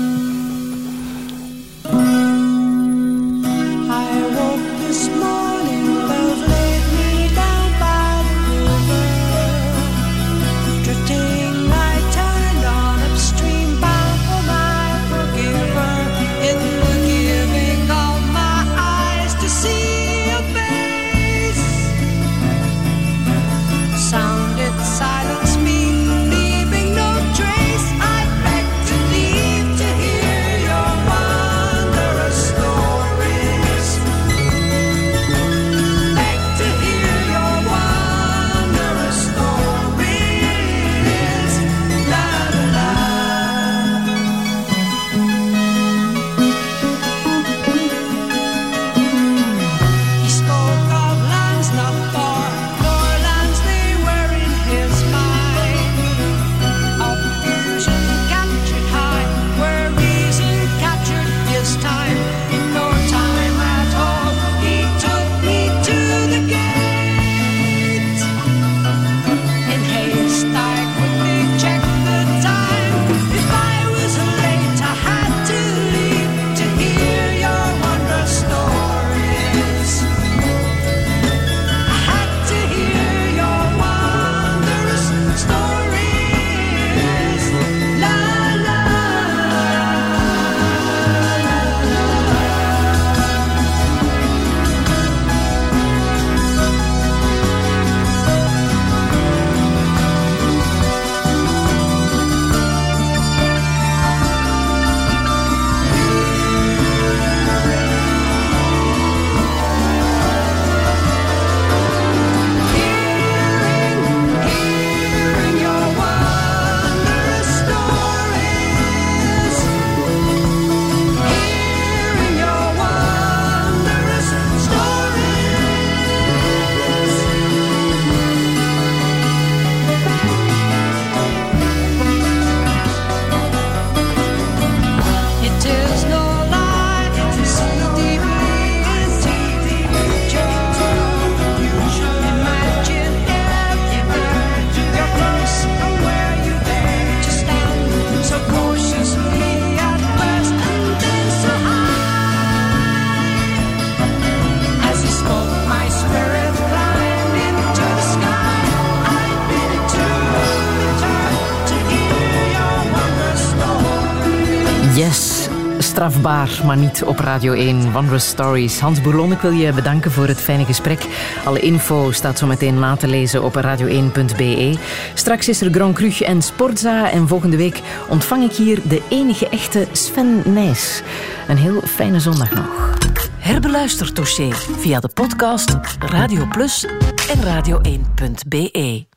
maar niet op Radio 1. Wondrous Stories. Hans Bourlon, ik wil je bedanken voor het fijne gesprek. Alle info staat zo meteen na te lezen op radio1.be. Straks is er Grand Cru en Sportza. En volgende week ontvang ik hier de enige echte Sven Nijs. Een heel fijne zondag nog. Herbeluister dossier via de podcast Radio Plus en radio1.be.